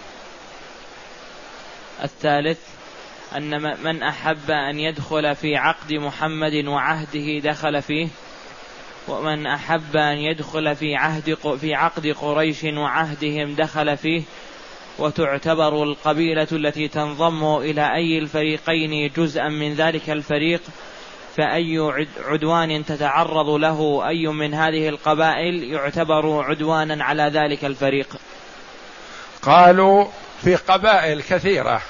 الثالث أن من أحب أن يدخل في عقد محمد وعهده دخل فيه ومن أحب أن يدخل في عهد في عقد قريش وعهدهم دخل فيه وتعتبر القبيلة التي تنضم إلى أي الفريقين جزءا من ذلك الفريق فأي عدوان تتعرض له أي من هذه القبائل يعتبر عدوانا على ذلك الفريق. قالوا في قبائل كثيرة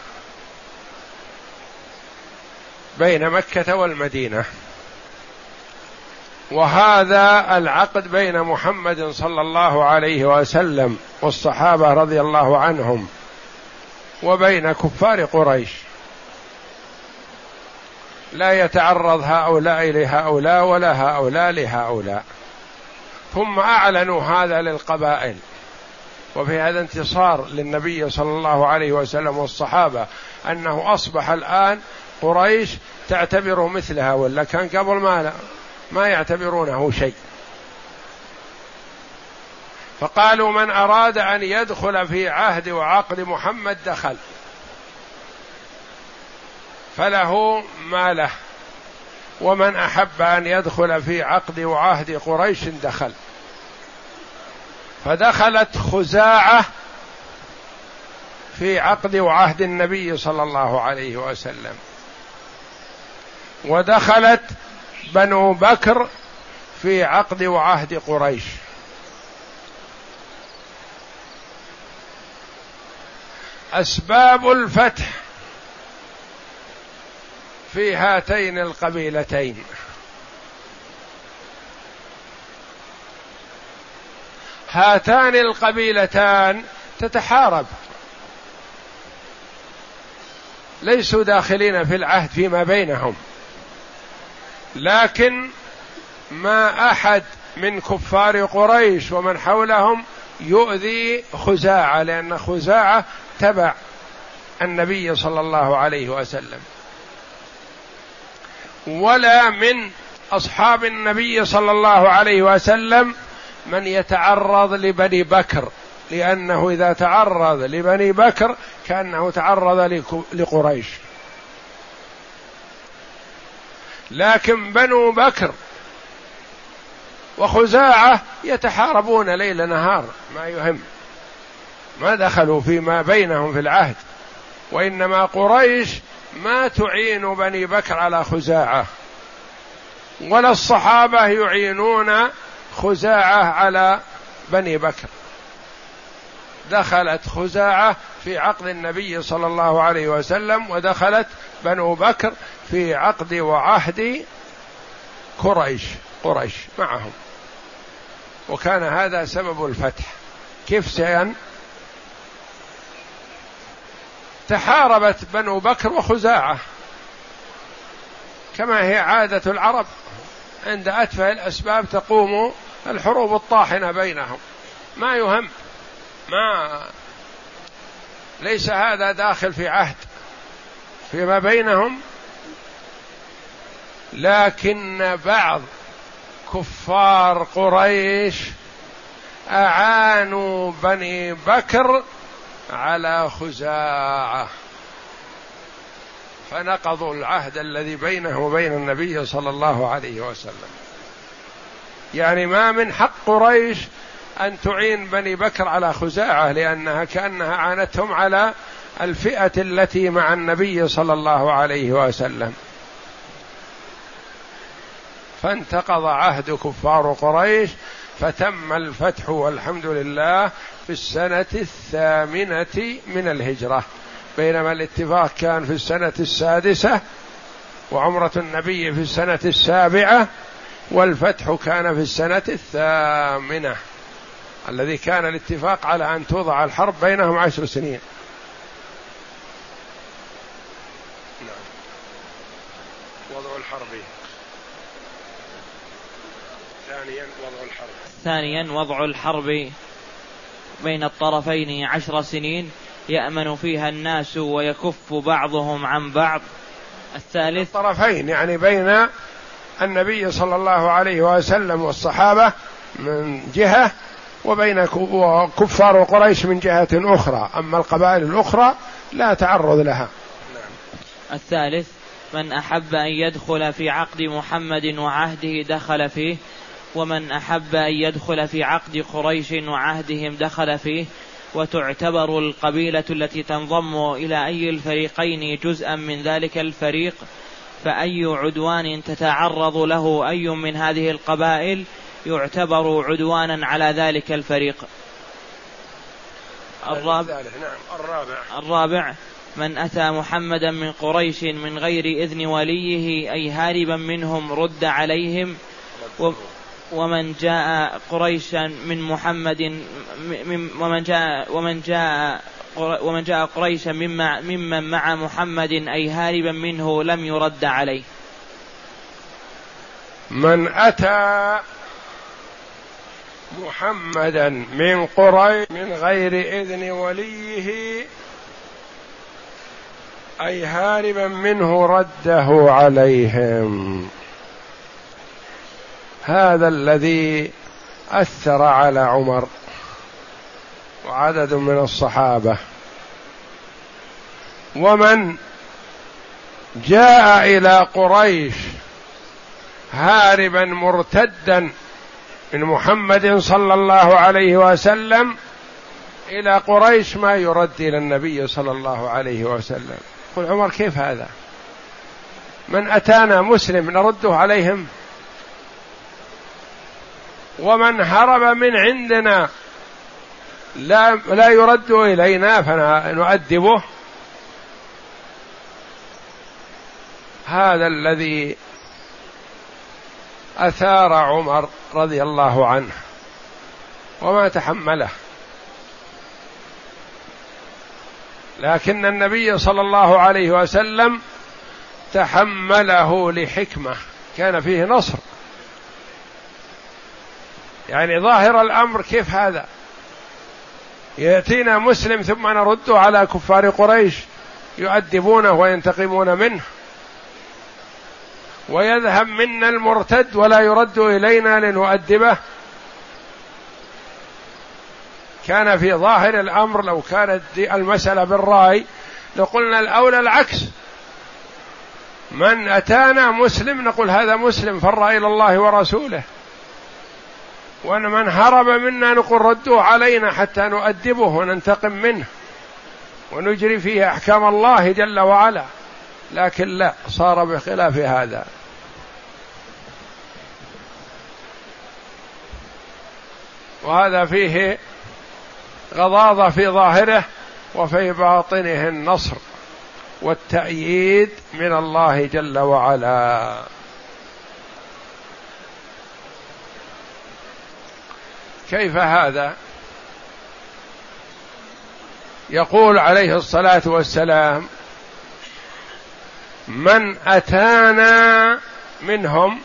بين مكة والمدينة. وهذا العقد بين محمد صلى الله عليه وسلم والصحابة رضي الله عنهم وبين كفار قريش. لا يتعرض هؤلاء لهؤلاء ولا هؤلاء لهؤلاء. ثم أعلنوا هذا للقبائل. وفي هذا انتصار للنبي صلى الله عليه وسلم والصحابة أنه أصبح الآن قريش تعتبره مثلها ولا كان قبل ما ما يعتبرونه شيء. فقالوا من أراد أن يدخل في عهد وعقد محمد دخل. فله ما له. ومن أحب أن يدخل في عقد وعهد قريش دخل. فدخلت خزاعة في عقد وعهد النبي صلى الله عليه وسلم. ودخلت بنو بكر في عقد وعهد قريش. أسباب الفتح في هاتين القبيلتين. هاتان القبيلتان تتحارب. ليسوا داخلين في العهد فيما بينهم. لكن ما أحد من كفار قريش ومن حولهم يؤذي خزاعة لأن خزاعة تبع النبي صلى الله عليه وسلم. ولا من أصحاب النبي صلى الله عليه وسلم من يتعرض لبني بكر لأنه إذا تعرض لبني بكر كأنه تعرض لقريش. لكن بنو بكر وخزاعة يتحاربون ليل نهار ما يهم. ما دخلوا فيما بينهم في العهد وإنما قريش ما تعين بني بكر على خزاعة. ولا الصحابة يعينون خزاعة على بني بكر. دخلت خزاعة في عقد النبي صلى الله عليه وسلم ودخلت بنو بكر في عقد وعهد قريش قريش معهم. وكان هذا سبب الفتح. كيف سيان تحاربت بنو بكر وخزاعة. كما هي عادة العرب عند أتفه الأسباب تقوم الحروب الطاحنة بينهم. ما يهم ما ليس هذا داخل في عهد فيما بينهم لكن بعض كفار قريش أعانوا بني بكر على خزاعة فنقضوا العهد الذي بينه وبين النبي صلى الله عليه وسلم. يعني ما من حق قريش أن تعين بني بكر على خزاعة لأنها كأنها عانتهم على الفئة التي مع النبي صلى الله عليه وسلم. فانتقض عهد كفار قريش فتم الفتح والحمد لله في السنة الثامنة من الهجرة. بينما الاتفاق كان في السنة السادسة وعمرة النبي في السنة السابعة والفتح كان في السنة الثامنة. الذي كان الاتفاق على أن توضع الحرب بينهم عشر سنين. نعم. وضع الحرب. ثانيا وضع الحرب. ثانيا وضع الحرب بين الطرفين عشر سنين يأمن فيها الناس ويكف بعضهم عن بعض. الثالث الطرفين يعني بين النبي صلى الله عليه وسلم والصحابة من جهة وبين كفار قريش من جهة أخرى. أما القبائل الأخرى لا تعرض لها. نعم. الثالث من أحب أن يدخل في عقد محمد وعهده دخل فيه ومن أحب أن يدخل في عقد قريش وعهدهم دخل فيه وتعتبر القبيلة التي تنضم إلى أي الفريقين جزءا من ذلك الفريق فأي عدوان تتعرض له أي من هذه القبائل يعتبر عدوانا على ذلك الفريق. الرابع نعم الرابع. الرابع من أتى محمدا من قريش من غير إذن وليه أي هاربا منهم رد عليهم ومن جاء قريشا من محمد ومن جاء ومن جاء ومن جاء قريشا مما ممن مع محمد أي هاربا منه لم يرد عليه. من أتى محمدا من قريش من غير إذن وليه أي هاربا منه رده عليهم. هذا الذي أثر على عمر وعدد من الصحابة. ومن جاء إلى قريش هاربا مرتدا من محمد صلى الله عليه وسلم إلى قريش ما يرد إلى النبي صلى الله عليه وسلم. قل عمر كيف هذا؟ من أتانا مسلم نرده عليهم. ومن هرب من عندنا لا لا يرد إلينا فنؤدبه هذا الذي أثار عمر رضي الله عنه وما تحمله. لكن النبي صلى الله عليه وسلم تحمله لحكمة. كان فيه نصر. يعني ظاهر الأمر كيف هذا؟ يأتينا مسلم ثم نرد على كفار قريش يؤدبونه وينتقمون منه. ويذهب منا المرتد ولا يرد إلينا لنؤدبه. كان في ظاهر الأمر لو كانت المسألة بالرأي لقلنا الأولى العكس. من أتانا مسلم نقول هذا مسلم فر إلى الله ورسوله. ومن هرب منا نقول ردوه علينا حتى نؤدبه وننتقم منه ونجري فيه أحكام الله جل وعلا. لكن لا صار بخلاف هذا. وهذا فيه غضاضة في ظاهره وفي باطنه النصر والتأييد من الله جل وعلا. كيف هذا؟ يقول عليه الصلاة والسلام من أتانا منهم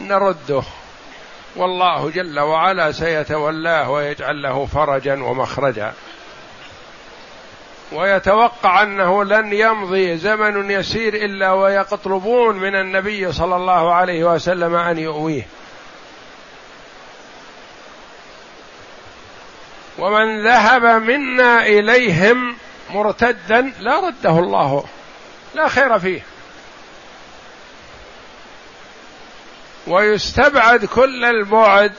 نرده. والله جل وعلا سيتولاه ويجعل له فرجا ومخرجا. ويتوقع أنه لن يمضي زمن يسير إلا ويطلبون من النبي صلى الله عليه وسلم أن يؤويه. ومن ذهب منا إليهم مرتدا لا رده الله لا خير فيه. ويستبعد كل البعد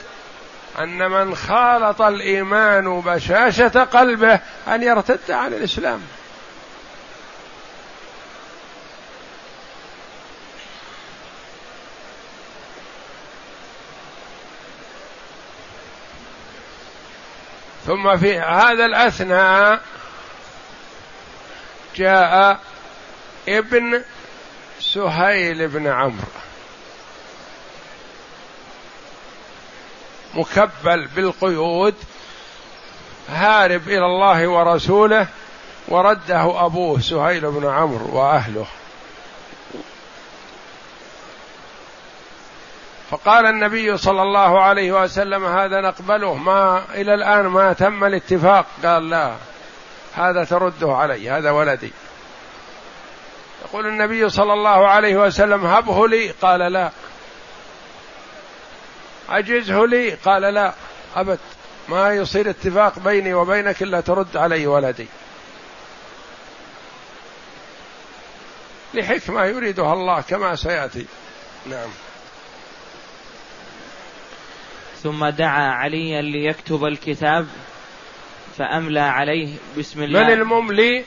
أن من خالط الإيمان بشاشة قلبه أن يرتد عن الإسلام. ثم في هذا الأثناء جاء ابن سهيل بن عمرو. مكبل بالقيود هارب إلى الله ورسوله ورده أبوه سهيل بن عمرو وأهله. فقال النبي صلى الله عليه وسلم هذا نقبله. ما إلى الآن ما تم الاتفاق. قال لا هذا ترده علي هذا ولدي. يقول النبي صلى الله عليه وسلم هبه لي. قال لا. أجزه لي. قال لا. أبد. ما يصير اتفاق بيني وبينك إلا ترد علي ولدي. لحكمة يريدها الله كما سيأتي. نعم. ثم دعا عليا ليكتب الكتاب فأملى عليه بسم الله. من المملي؟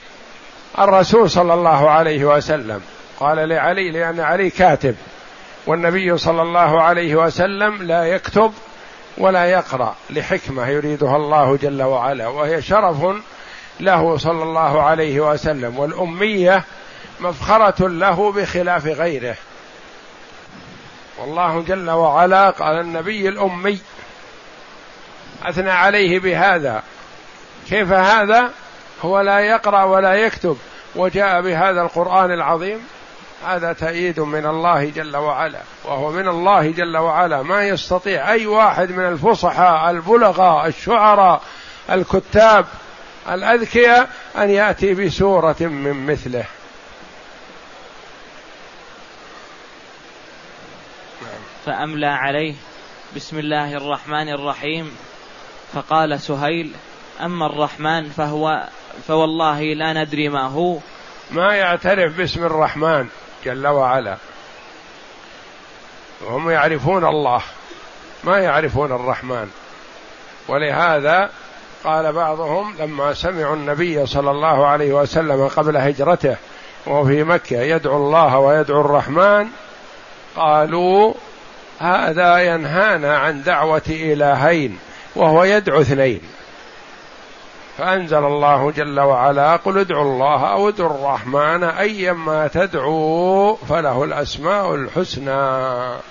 الرسول صلى الله عليه وسلم. قال لعلي لأن علي كاتب. والنبي صلى الله عليه وسلم لا يكتب ولا يقرأ لحكمة يريدها الله جل وعلا وهي شرف له صلى الله عليه وسلم. والأمية مفخرة له بخلاف غيره. والله جل وعلا قال النبي الأمي أثنى عليه بهذا. كيف هذا؟ هو لا يقرأ ولا يكتب وجاء بهذا القرآن العظيم. هذا تأييد من الله جل وعلا وهو من الله جل وعلا. ما يستطيع أي واحد من الفصحاء البلغاء الشعراء الكتاب الأذكياء أن يأتي بسورة من مثله. فأملى عليه. بسم الله الرحمن الرحيم. فقال سهيل أما الرحمن فهو فوالله لا ندري ما هو. ما يعترف باسم الرحمن جل وعلا. وهم يعرفون الله ما يعرفون الرحمن. ولهذا قال بعضهم لما سمعوا النبي صلى الله عليه وسلم قبل هجرته وهو في مكة يدعو الله ويدعو الرحمن قالوا هذا ينهانا عن دعوة إلهين وهو يدعو اثنين. فأنزل الله جل وعلا قل ادعوا الله أو ادعوا الرحمن أيما تدعوا فله الأسماء الحسنى.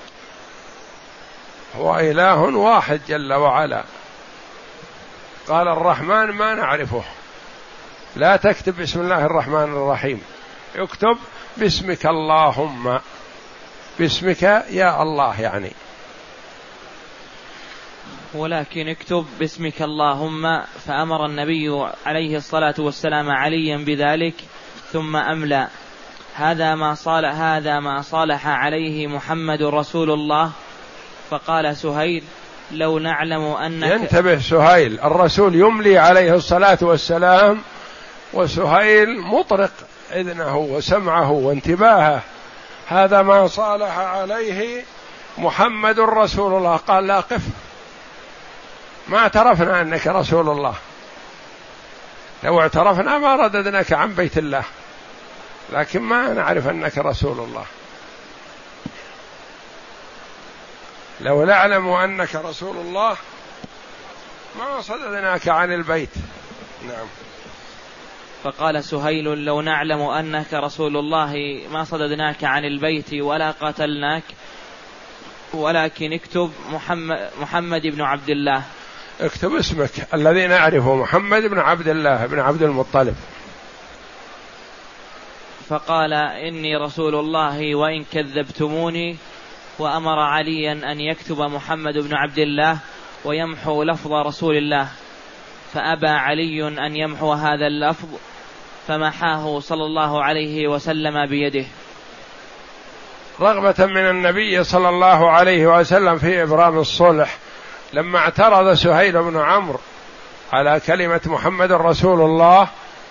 هو إله واحد جل وعلا. قال الرحمن ما نعرفه. لا تكتب بسم الله الرحمن الرحيم. اكتب باسمك اللهم. باسمك يا الله يعني. ولكن اكتب باسمك اللهم فأمر النبي عليه الصلاة والسلام عليا بذلك ثم أملى هذا ما صالح هذا ما صالح عليه محمد رسول الله. فقال سهيل لو نعلم أنك ينتبه سهيل الرسول يملي عليه الصلاة والسلام وسهيل مطرق إذنه وسمعه وانتباهه. هذا ما صالح عليه محمد رسول الله. قال لا قف. ما اعترفنا أنك رسول الله. لو اعترفنا ما رددناك عن بيت الله. لكن ما نعرف أنك رسول الله. لو نعلم أنك رسول الله ما صددناك عن البيت. نعم. فقال سهيل لو نعلم أنك رسول الله ما صددناك عن البيت ولا قتلناك ولكن اكتب محمد, محمد بن عبد الله. اكتب اسمك الذي نعرفه محمد بن عبد الله بن عبد المطلب. فقال إني رسول الله وإن كذبتموني وأمر عليا أن يكتب محمد بن عبد الله ويمحو لفظ رسول الله. فأبى علي أن يمحو هذا اللفظ فمحاه صلى الله عليه وسلم بيده. رغبة من النبي صلى الله عليه وسلم في إبرام الصلح لما اعترض سهيل بن عمرو على كلمة محمد رسول الله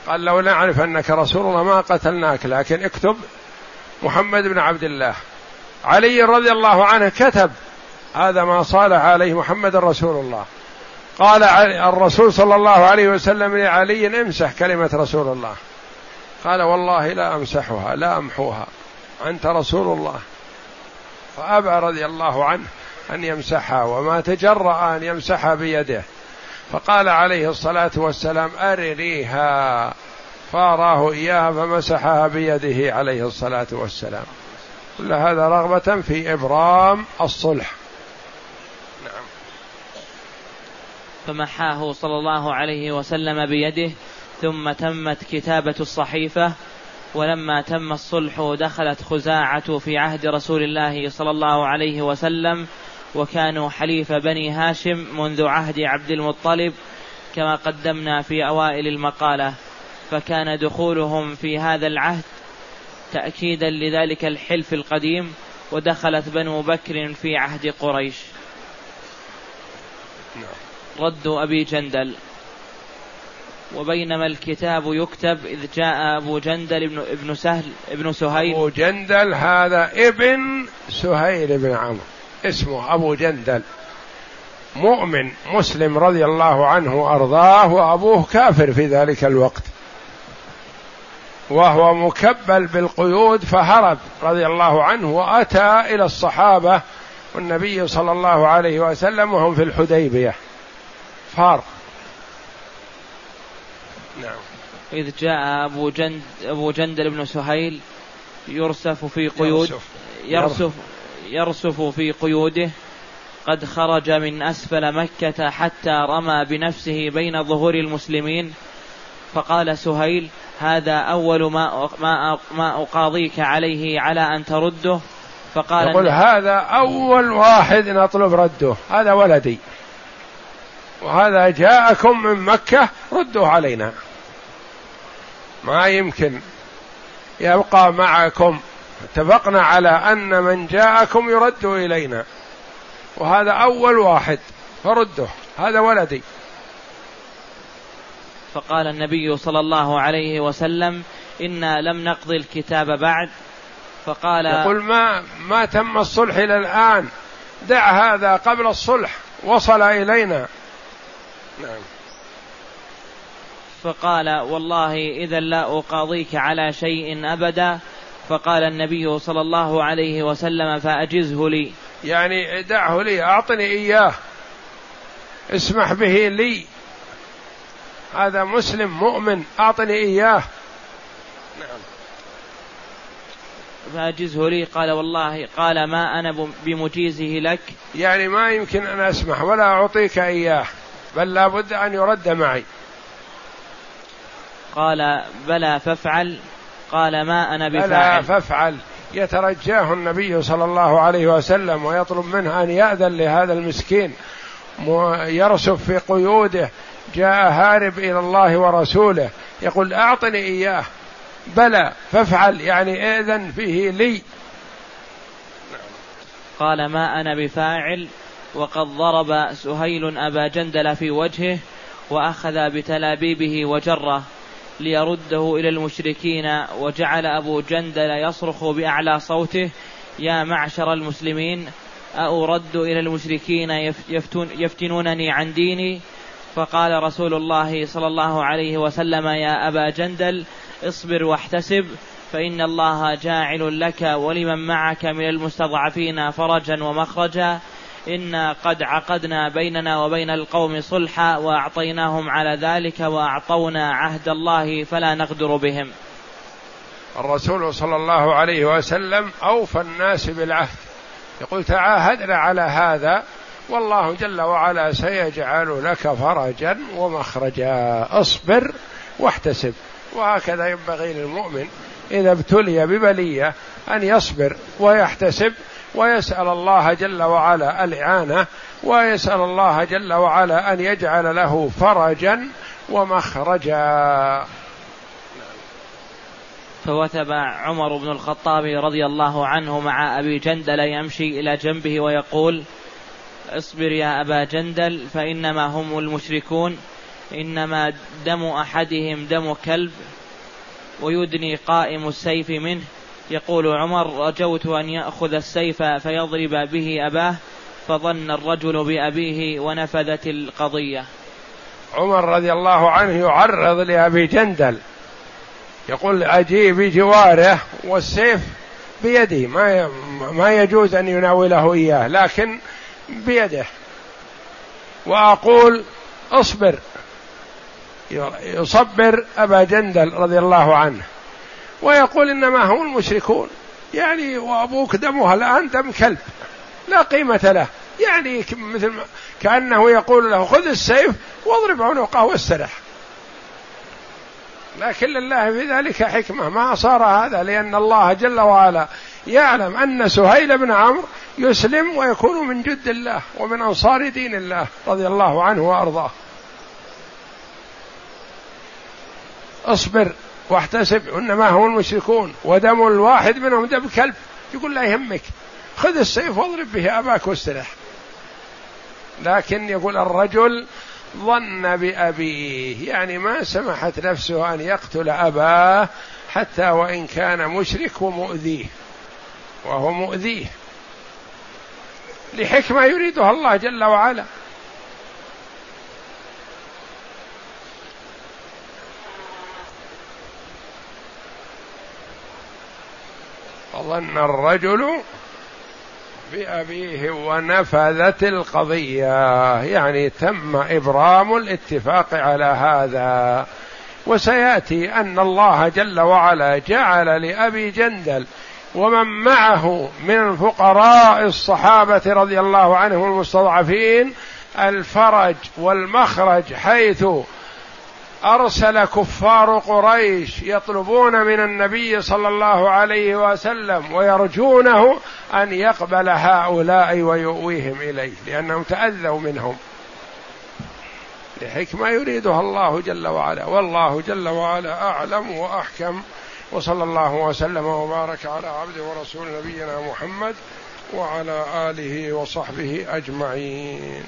قال لو نعرف أنك رسول الله ما قتلناك لكن اكتب محمد بن عبد الله. علي رضي الله عنه كتب هذا ما صالح عليه محمد رسول الله. قال الرسول صلى الله عليه وسلم لعلي امسح كلمة رسول الله. قال والله لا أمسحها لا أمحوها. أنت رسول الله. فأبى رضي الله عنه أن يمسحها وما تجرأ أن يمسحها بيده. فقال عليه الصلاة والسلام أرنيها. فأراه إياها فمسحها بيده عليه الصلاة والسلام. كل هذا رغبة في إبرام الصلح نعم فمحاه صلى الله عليه وسلم بيده ثم تمت كتابة الصحيفة ولما تم الصلح دخلت خزاعة في عهد رسول الله صلى الله عليه وسلم وكانوا حليف بني هاشم منذ عهد عبد المطلب كما قدمنا في أوائل المقالة فكان دخولهم في هذا العهد تأكيدا لذلك الحلف القديم ودخلت بنو بكر في عهد قريش نعم. رد أبي جندل. وبينما الكتاب يكتب إذ جاء أبو جندل ابن, ابن سهل ابن سهيل. أبو جندل هذا ابن سهيل بن عمرو. اسمه أبو جندل. مؤمن مسلم رضي الله عنه وأرضاه وأبوه كافر في ذلك الوقت. وهو مكبل بالقيود فهرب رضي الله عنه وأتى إلى الصحابة والنبي صلى الله عليه وسلم وهم في الحديبية. فار نعم. إذ جاء أبو جند أبو جندل بن سهيل يرسف في قيود يرسف. يرسف, يرسف في قيوده. قد خرج من أسفل مكة حتى رمى بنفسه بين ظهور المسلمين. فقال سهيل هذا أول ما ما ما أقاضيك عليه على أن ترده؟ فقال يقول هذا أول واحد نطلب رده. هذا ولدي. وهذا جاءكم من مكة ردوه علينا. ما يمكن يبقى معكم. اتفقنا على أن من جاءكم يرد إلينا. وهذا أول واحد فرده هذا ولدي. فقال النبي صلى الله عليه وسلم إنا لم نقضي الكتاب بعد. فقال يقول ما ما تم الصلح إلى الآن. دع هذا قبل الصلح وصل إلينا. نعم. فقال والله إذا لا أقاضيك على شيء أبدا. فقال النبي صلى الله عليه وسلم فأجزه لي. يعني دعه لي أعطني إياه. اسمح به لي. هذا مسلم مؤمن أعطني إياه. نعم. فأجزه لي. قال والله قال ما أنا بمجيزه لك. يعني ما يمكن أن أسمح ولا أعطيك إياه. بل لابد أن يرد معي. قال بلى فافعل. قال ما أنا بفاعل. بلى فافعل. يترجاه النبي صلى الله عليه وسلم ويطلب منه أن يأذن لهذا المسكين. يرسف في قيوده. جاء هارب إلى الله ورسوله. يقول أعطني إياه. بلى فافعل. يعني اذن فيه لي. قال ما أنا بفاعل. وقد ضرب سهيل أبا جندل في وجهه وأخذ بتلابيبه وجره ليرده إلى المشركين وجعل أبو جندل يصرخ بأعلى صوته يا معشر المسلمين أأرد إلى المشركين يفتون يفتنونني عن ديني؟ فقال رسول الله صلى الله عليه وسلم يا أبا جندل اصبر واحتسب فإن الله جاعل لك ولمن معك من المستضعفين فرجا ومخرجا. إنا قد عقدنا بيننا وبين القوم صلحا وأعطيناهم على ذلك وأعطونا عهد الله فلا نغدر بهم. الرسول صلى الله عليه وسلم أوفى الناس بالعهد. يقول تعاهدنا على هذا والله جل وعلا سيجعل لك فرجا ومخرجا. اصبر واحتسب. وهكذا ينبغي للمؤمن إذا ابتلي ببلية أن يصبر ويحتسب. ويسأل الله جل وعلا الإعانة ويسأل الله جل وعلا أن يجعل له فرجا ومخرجا. فوثب عمر بن الخطاب رضي الله عنه مع أبي جندل يمشي إلى جنبه ويقول اصبر يا أبا جندل فإنما هم المشركون إنما دم أحدهم دم كلب ويدني قائم السيف منه. يقول عمر رجوت أن يأخذ السيف فيضرب به أباه فظن الرجل بأبيه ونفذت القضية. عمر رضي الله عنه يعرض لأبي جندل. يقول أجي بجواره والسيف بيدي ما ما يجوز أن يناوله إياه لكن بيده. وأقول اصبر. يصبر أبا جندل رضي الله عنه. ويقول إنما هم المشركون. يعني وأبوك دمها الآن دم كلب لا قيمة له. يعني مثل كأنه يقول له خذ السيف واضرب عنقه واسترح. لكن لله في ذلك حكمة. ما صار هذا؟ لأن الله جل وعلا يعلم أن سهيل بن عمرو يسلم ويكون من جد الله ومن أنصار دين الله رضي الله عنه وأرضاه. اصبر. واحتسب انما هم المشركون. ودم الواحد منهم دم كلب. يقول لا يهمك. خذ السيف واضرب به أباك واسترح. لكن يقول الرجل ظن بأبيه. يعني ما سمحت نفسه أن يقتل أباه حتى وإن كان مشرك ومؤذيه وهو مؤذيه. لحكمة يريدها الله جل وعلا. فظن الرجل بأبيه ونفذت القضية. يعني تم إبرام الاتفاق على هذا. وسيأتي أن الله جل وعلا جعل لأبي جندل ومن معه من الفقراء الصحابة رضي الله عنهم المستضعفين الفرج والمخرج حيث أرسل كفار قريش يطلبون من النبي صلى الله عليه وسلم ويرجونه أن يقبل هؤلاء ويؤويهم إليه لأنهم تأذوا منهم. لحكمة يريدها الله جل وعلا والله جل وعلا أعلم وأحكم. وصلى الله وسلم وبارك على عبده ورسول نبينا محمد وعلى آله وصحبه أجمعين.